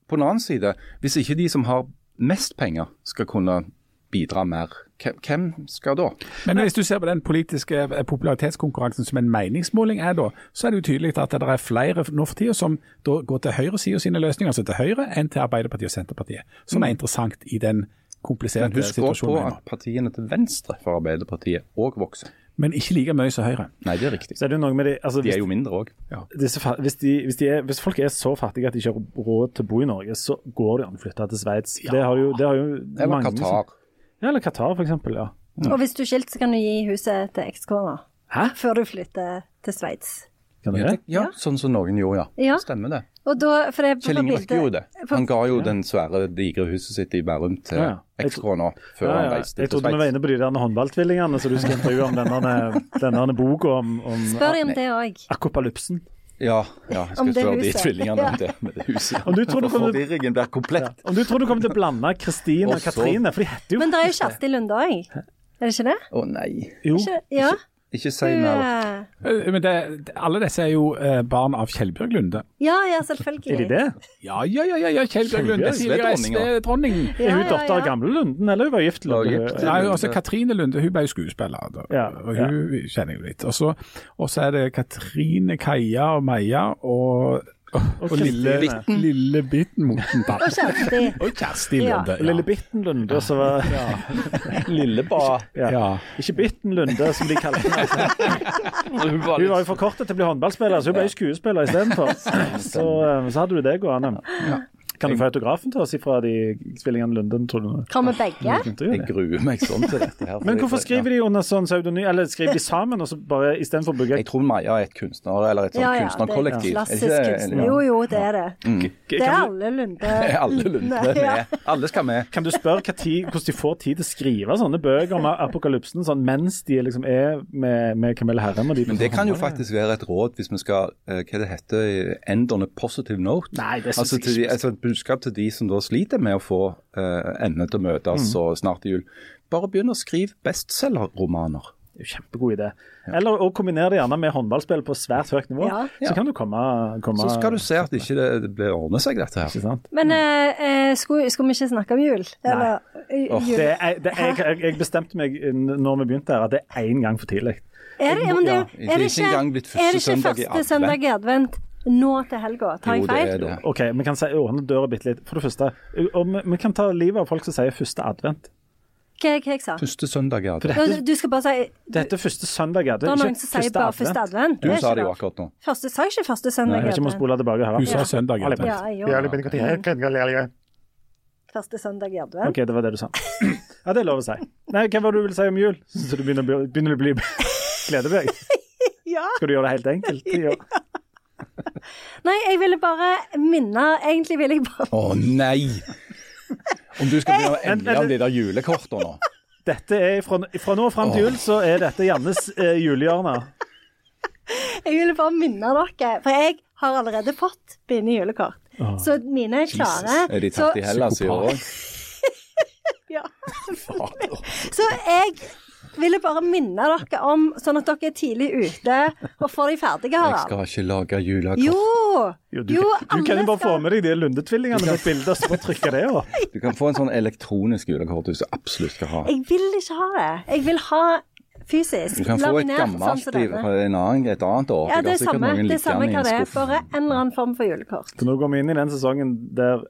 på den annen side, hvis ikke de som har mest penger skal kunne bidra mer, hvem- skal da? Men hvis du ser på den politiske eh, popularitetskonkurransen som en meningsmåling er da, så er det jo tydelig at det er flere nå for tida som da går til høyresida sine løsninger, altså til Høyre, enn til Arbeiderpartiet og Senterpartiet. Som er interessant i den kompliserte Men husk også på situasjonen at partiene til venstre for Arbeiderpartiet òg vokser. Men ikke like mye som Høyre. Nei, det er riktig. Så er det noe med de, altså, De er jo mindre òg. Ja. hvis, hvis, hvis folk er så fattige at de ikke har råd til å bo i Norge, så går det an å flytte til Sveits. Det har jo, det har jo Eller mange som- Qatar. Ja, eller Qatar, for eksempel. Ja. Og hvis du er skilt, så kan du gi huset til ekskona Hæ? før du flytter til Sveits. Kan du Ja, det? ja, sånn som noen gjorde, ja. Ja. Stemmer det. Og da, for det, Kjell på Inge gjorde det. Han ga jo den svære, digre huset sitt i Bærum til Ja, ja. Jeg ekskona før Ja, han til Sveits. Jeg trodde vi var inne på de der håndballtvillingene, så du skal intervjue om denne, denne boka om, om Spør om det òg. akopalypsen. Ja, ja, jeg skal det spørre de tvillingene om det med det huset. Om du tror du kommer- Forvirringen blir komplett. Om du tror du kommer til å blande Kristine og Og Katrine, for de heter jo Men det er jo Kjersti Lunde òg. Er det ikke det? Å nei. Jo. Ikke, ja. Ikke si mer. Eh, Men det, alle disse er jo eh, barn av Kjellbjørg Lunde. ja, ja, selvfølgelig. Er de det? Ja, ja, ja, ja, ja Kjellbjørg Lunde. Tidligere. Ja, Er hun ja, datter av ja. gamle Lunden, eller hun var gift Lunde? Nei, altså Katrine Lunde hun ble jo skuespiller, da. Ja, og hun kjenner jeg jo litt. Og så er det Katrine, Kaja og Meia og, og, lille, bitten. lille Bitten Motendahl. Og Kjersti. Og Kjersti Ja. Lunde. Og Lille Bitten Lunde, og så var Lilleba. ja. Ja. Ikke Bitten Lunde, som de kalte henne. Hun var Hun var jo forkortet til å bli håndballspiller, så hun ble skuespiller istedenfor. Så, eh, så hadde du det gående. Kan du få autografen til oss fra de tvillingene Lunden, tror du? Kan vi begge? Jeg gruer meg sånn til dette her. Men hvorfor skriver de under sånn pseudonym, eller skriver de sammen, og så bare istedenfor å bygge Jeg tror Maja er et kunstner, eller et sånt Ja, ja, det kunstnerkollektiv. er Er klassisk kunstner. Jo, jo, det er det. Det er alle Lunde. Alle Lunde med. Alle skal med. kan du spørre hvordan de får tid til å skrive sånne bøker om apokalypsen sånn, mens de liksom er med, med Camilla Herrem? Og de Men det kan jo faktisk være et råd hvis vi skal eh, hva det heter, end on a positive note. Nei, det synes altså, jeg ikke. Budskap til de som da sliter med å få uh, endene til å møtes Mm. så snart er jul. Bare begynn å skrive bestselgerromaner. Er Kjempegod idé. Eller å kombinere det gjerne med håndballspill på svært høyt nivå. Ja. Så kan du komme, komme Så skal du se at ikke det, ikke blir ordne seg, dette her. Ikke sant? Men eh, eh, skulle, skulle vi ikke snakke om jul? Eller, eh, jul? Det er, det er, jeg, jeg bestemte meg når vi begynte her, at det er én gang for tidlig. Er det, ja, men det, er det det ikke første er det ikke første søndag i advent nå til helga? Tar Jo, jeg det feil? er det. OK, vi kan si, åpne døra bitte litt. For det første, og vi, vi kan ta livet av folk som sier første advent. Hva hva jeg sa Første søndag i advent. Dette, Du skal bare si Dette er første søndag i Det er advent. noen som sier bare første advent. Du er sa det jo akkurat nå. Første sa jeg ikke første søndag i vet ikke må advent. spole tilbake her. Du sa søndag. Alle- Ja, jeg gjorde første søndag i advent. OK, det var det du sa. Ja, det er lov å si. Nei, hva var det du ville si om jul? Så du begynner, å bli- begynner å bli glede deg? Ja. Skal du gjøre det helt enkelt? Ja. Nei, jeg ville bare minne Egentlig ville jeg bare Å nei! Om du skal begynne å om de der julekortene nå. Dette er fra, fra nå og fram til jul så er dette Jannes eh, julehjørne. Jeg ville bare minne dere, for jeg har allerede fått mine julekort. Så mine er klare. Er de Så, tatt i Hellas i år òg? ja. så jeg ville bare minne dere om, sånn at dere er tidlig ute og får de ferdige, Jeg skal ikke lage julekort. Jo! Jo, du, Jo, du kan jo bare få med deg de Lunde-tvillingene med et bilde, så bare trykke det opp. Du kan få en sånn elektronisk julekort hvis du absolutt skal ha. Jeg vil ikke ha det. Jeg vil ha fysisk. Du kan få et gammelt sånn gammelt en et annet år. Ja, det er samme, det er samme hva det er. Bare en eller annen form for julekort. Så nå går vi inn i den sesongen der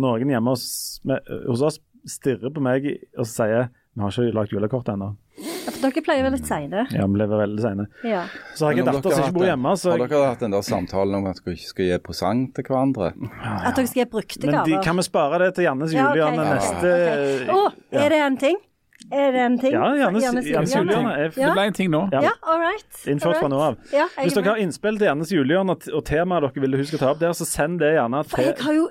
noen hjemme hos, med, hos oss stirrer på meg og sier vi har ikke lagd julekort ennå. Ja, for dere pleier vel litt seine. Ja, vi lever veldig seine. Ja. Så har jeg en datter som ikke bor hjemme, så Har dere hatt den der samtalen om at dere ikke skal gi presang til hverandre? At dere skal gi brukte Men de, kan vi spare det til Jannes Ja, okay. julehjørne Ja. neste oh, Å, er det en ting? Er det en ting? Ja, Jannes, Jannes Jannes er Ja. Det ble en ting nå. Ja. Ja, all right. innført fra nå av. Ja, Hvis er dere har innspill til Jannes julehjørne og- temaet dere vil hun skal ta opp der, så send det gjerne For jeg har jo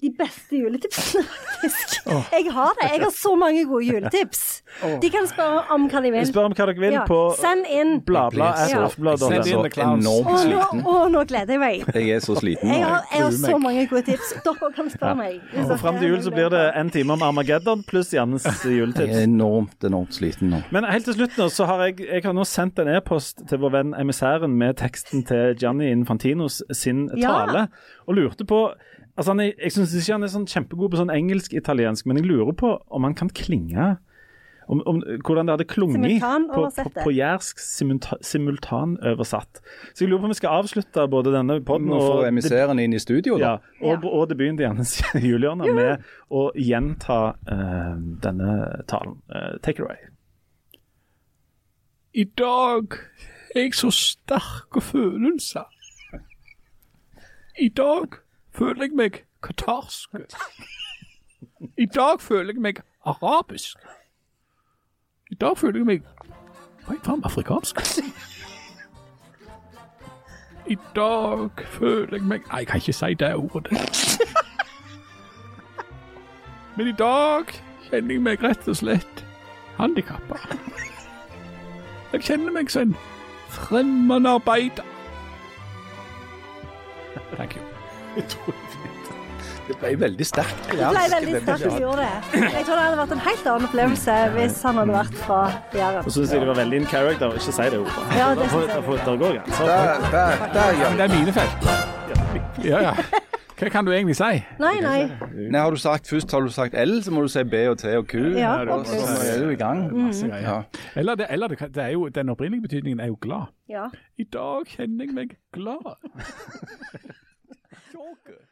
de beste juletipsene, faktisk. Jeg har det. Jeg har så mange gode juletips. De kan spørre om hva de vil. Spør om hva dere vil Ja. på Send inn. clowns. Enormt Å, nå, gleder jeg meg. Jeg er så sliten Jeg har, jeg har så mange gode tips. Dere kan spørre meg. Og fram til jul så blir det en time om Armageddon pluss Jannes juletips. Jeg er enormt, enormt sliten nå. Men helt til slutt nå, så har jeg, jeg har nå sendt en e-post til vår venn emissæren med teksten til Gianni Infantinos sin Ja. tale, og lurte på altså han er, Jeg syns ikke han er sånn kjempegod på sånn engelsk-italiensk, men jeg lurer på om han kan klinge om, om Hvordan det hadde klunget på, på, på jærsk simultanoversatt. Så jeg lurer på om vi skal avslutte både denne poden og emissæren inn i studio, ja, da. og, og debuten til Jannes julehjørne med å gjenta uh, denne talen. Uh, take it away. I dag er jeg så sterke følelser. I dag jeg meg katarsk. I dag føler jeg meg arabisk. I dag føler jeg meg er faen afrikansk? I dag føler jeg meg Nei, jeg kan ikke si det ordet. Men dag kjenner jeg meg rett og slett handikappa. Jeg kjenner meg som en fremmedarbeider. Thank you. Det ble veldig sterkt. Det ble veldig sterkt det gjorde det. Jeg tror det hadde vært en helt annen opplevelse hvis han hadde vært fra Jæren. Og så syns jeg det var veldig in character å ikke si det ordet. Ja, det. Men det er mine felt. Ja, ja. Hva kan du egentlig si? Nei, nei. Nei, har du sagt først har du sagt L, så må du si B og T og Q. Ja, og og så er du i gang. Greier. Ja. Eller, det, eller det, det er jo, den opprinnelige betydningen er jo glad. Ja. I dag kjenner jeg meg glad. Så good.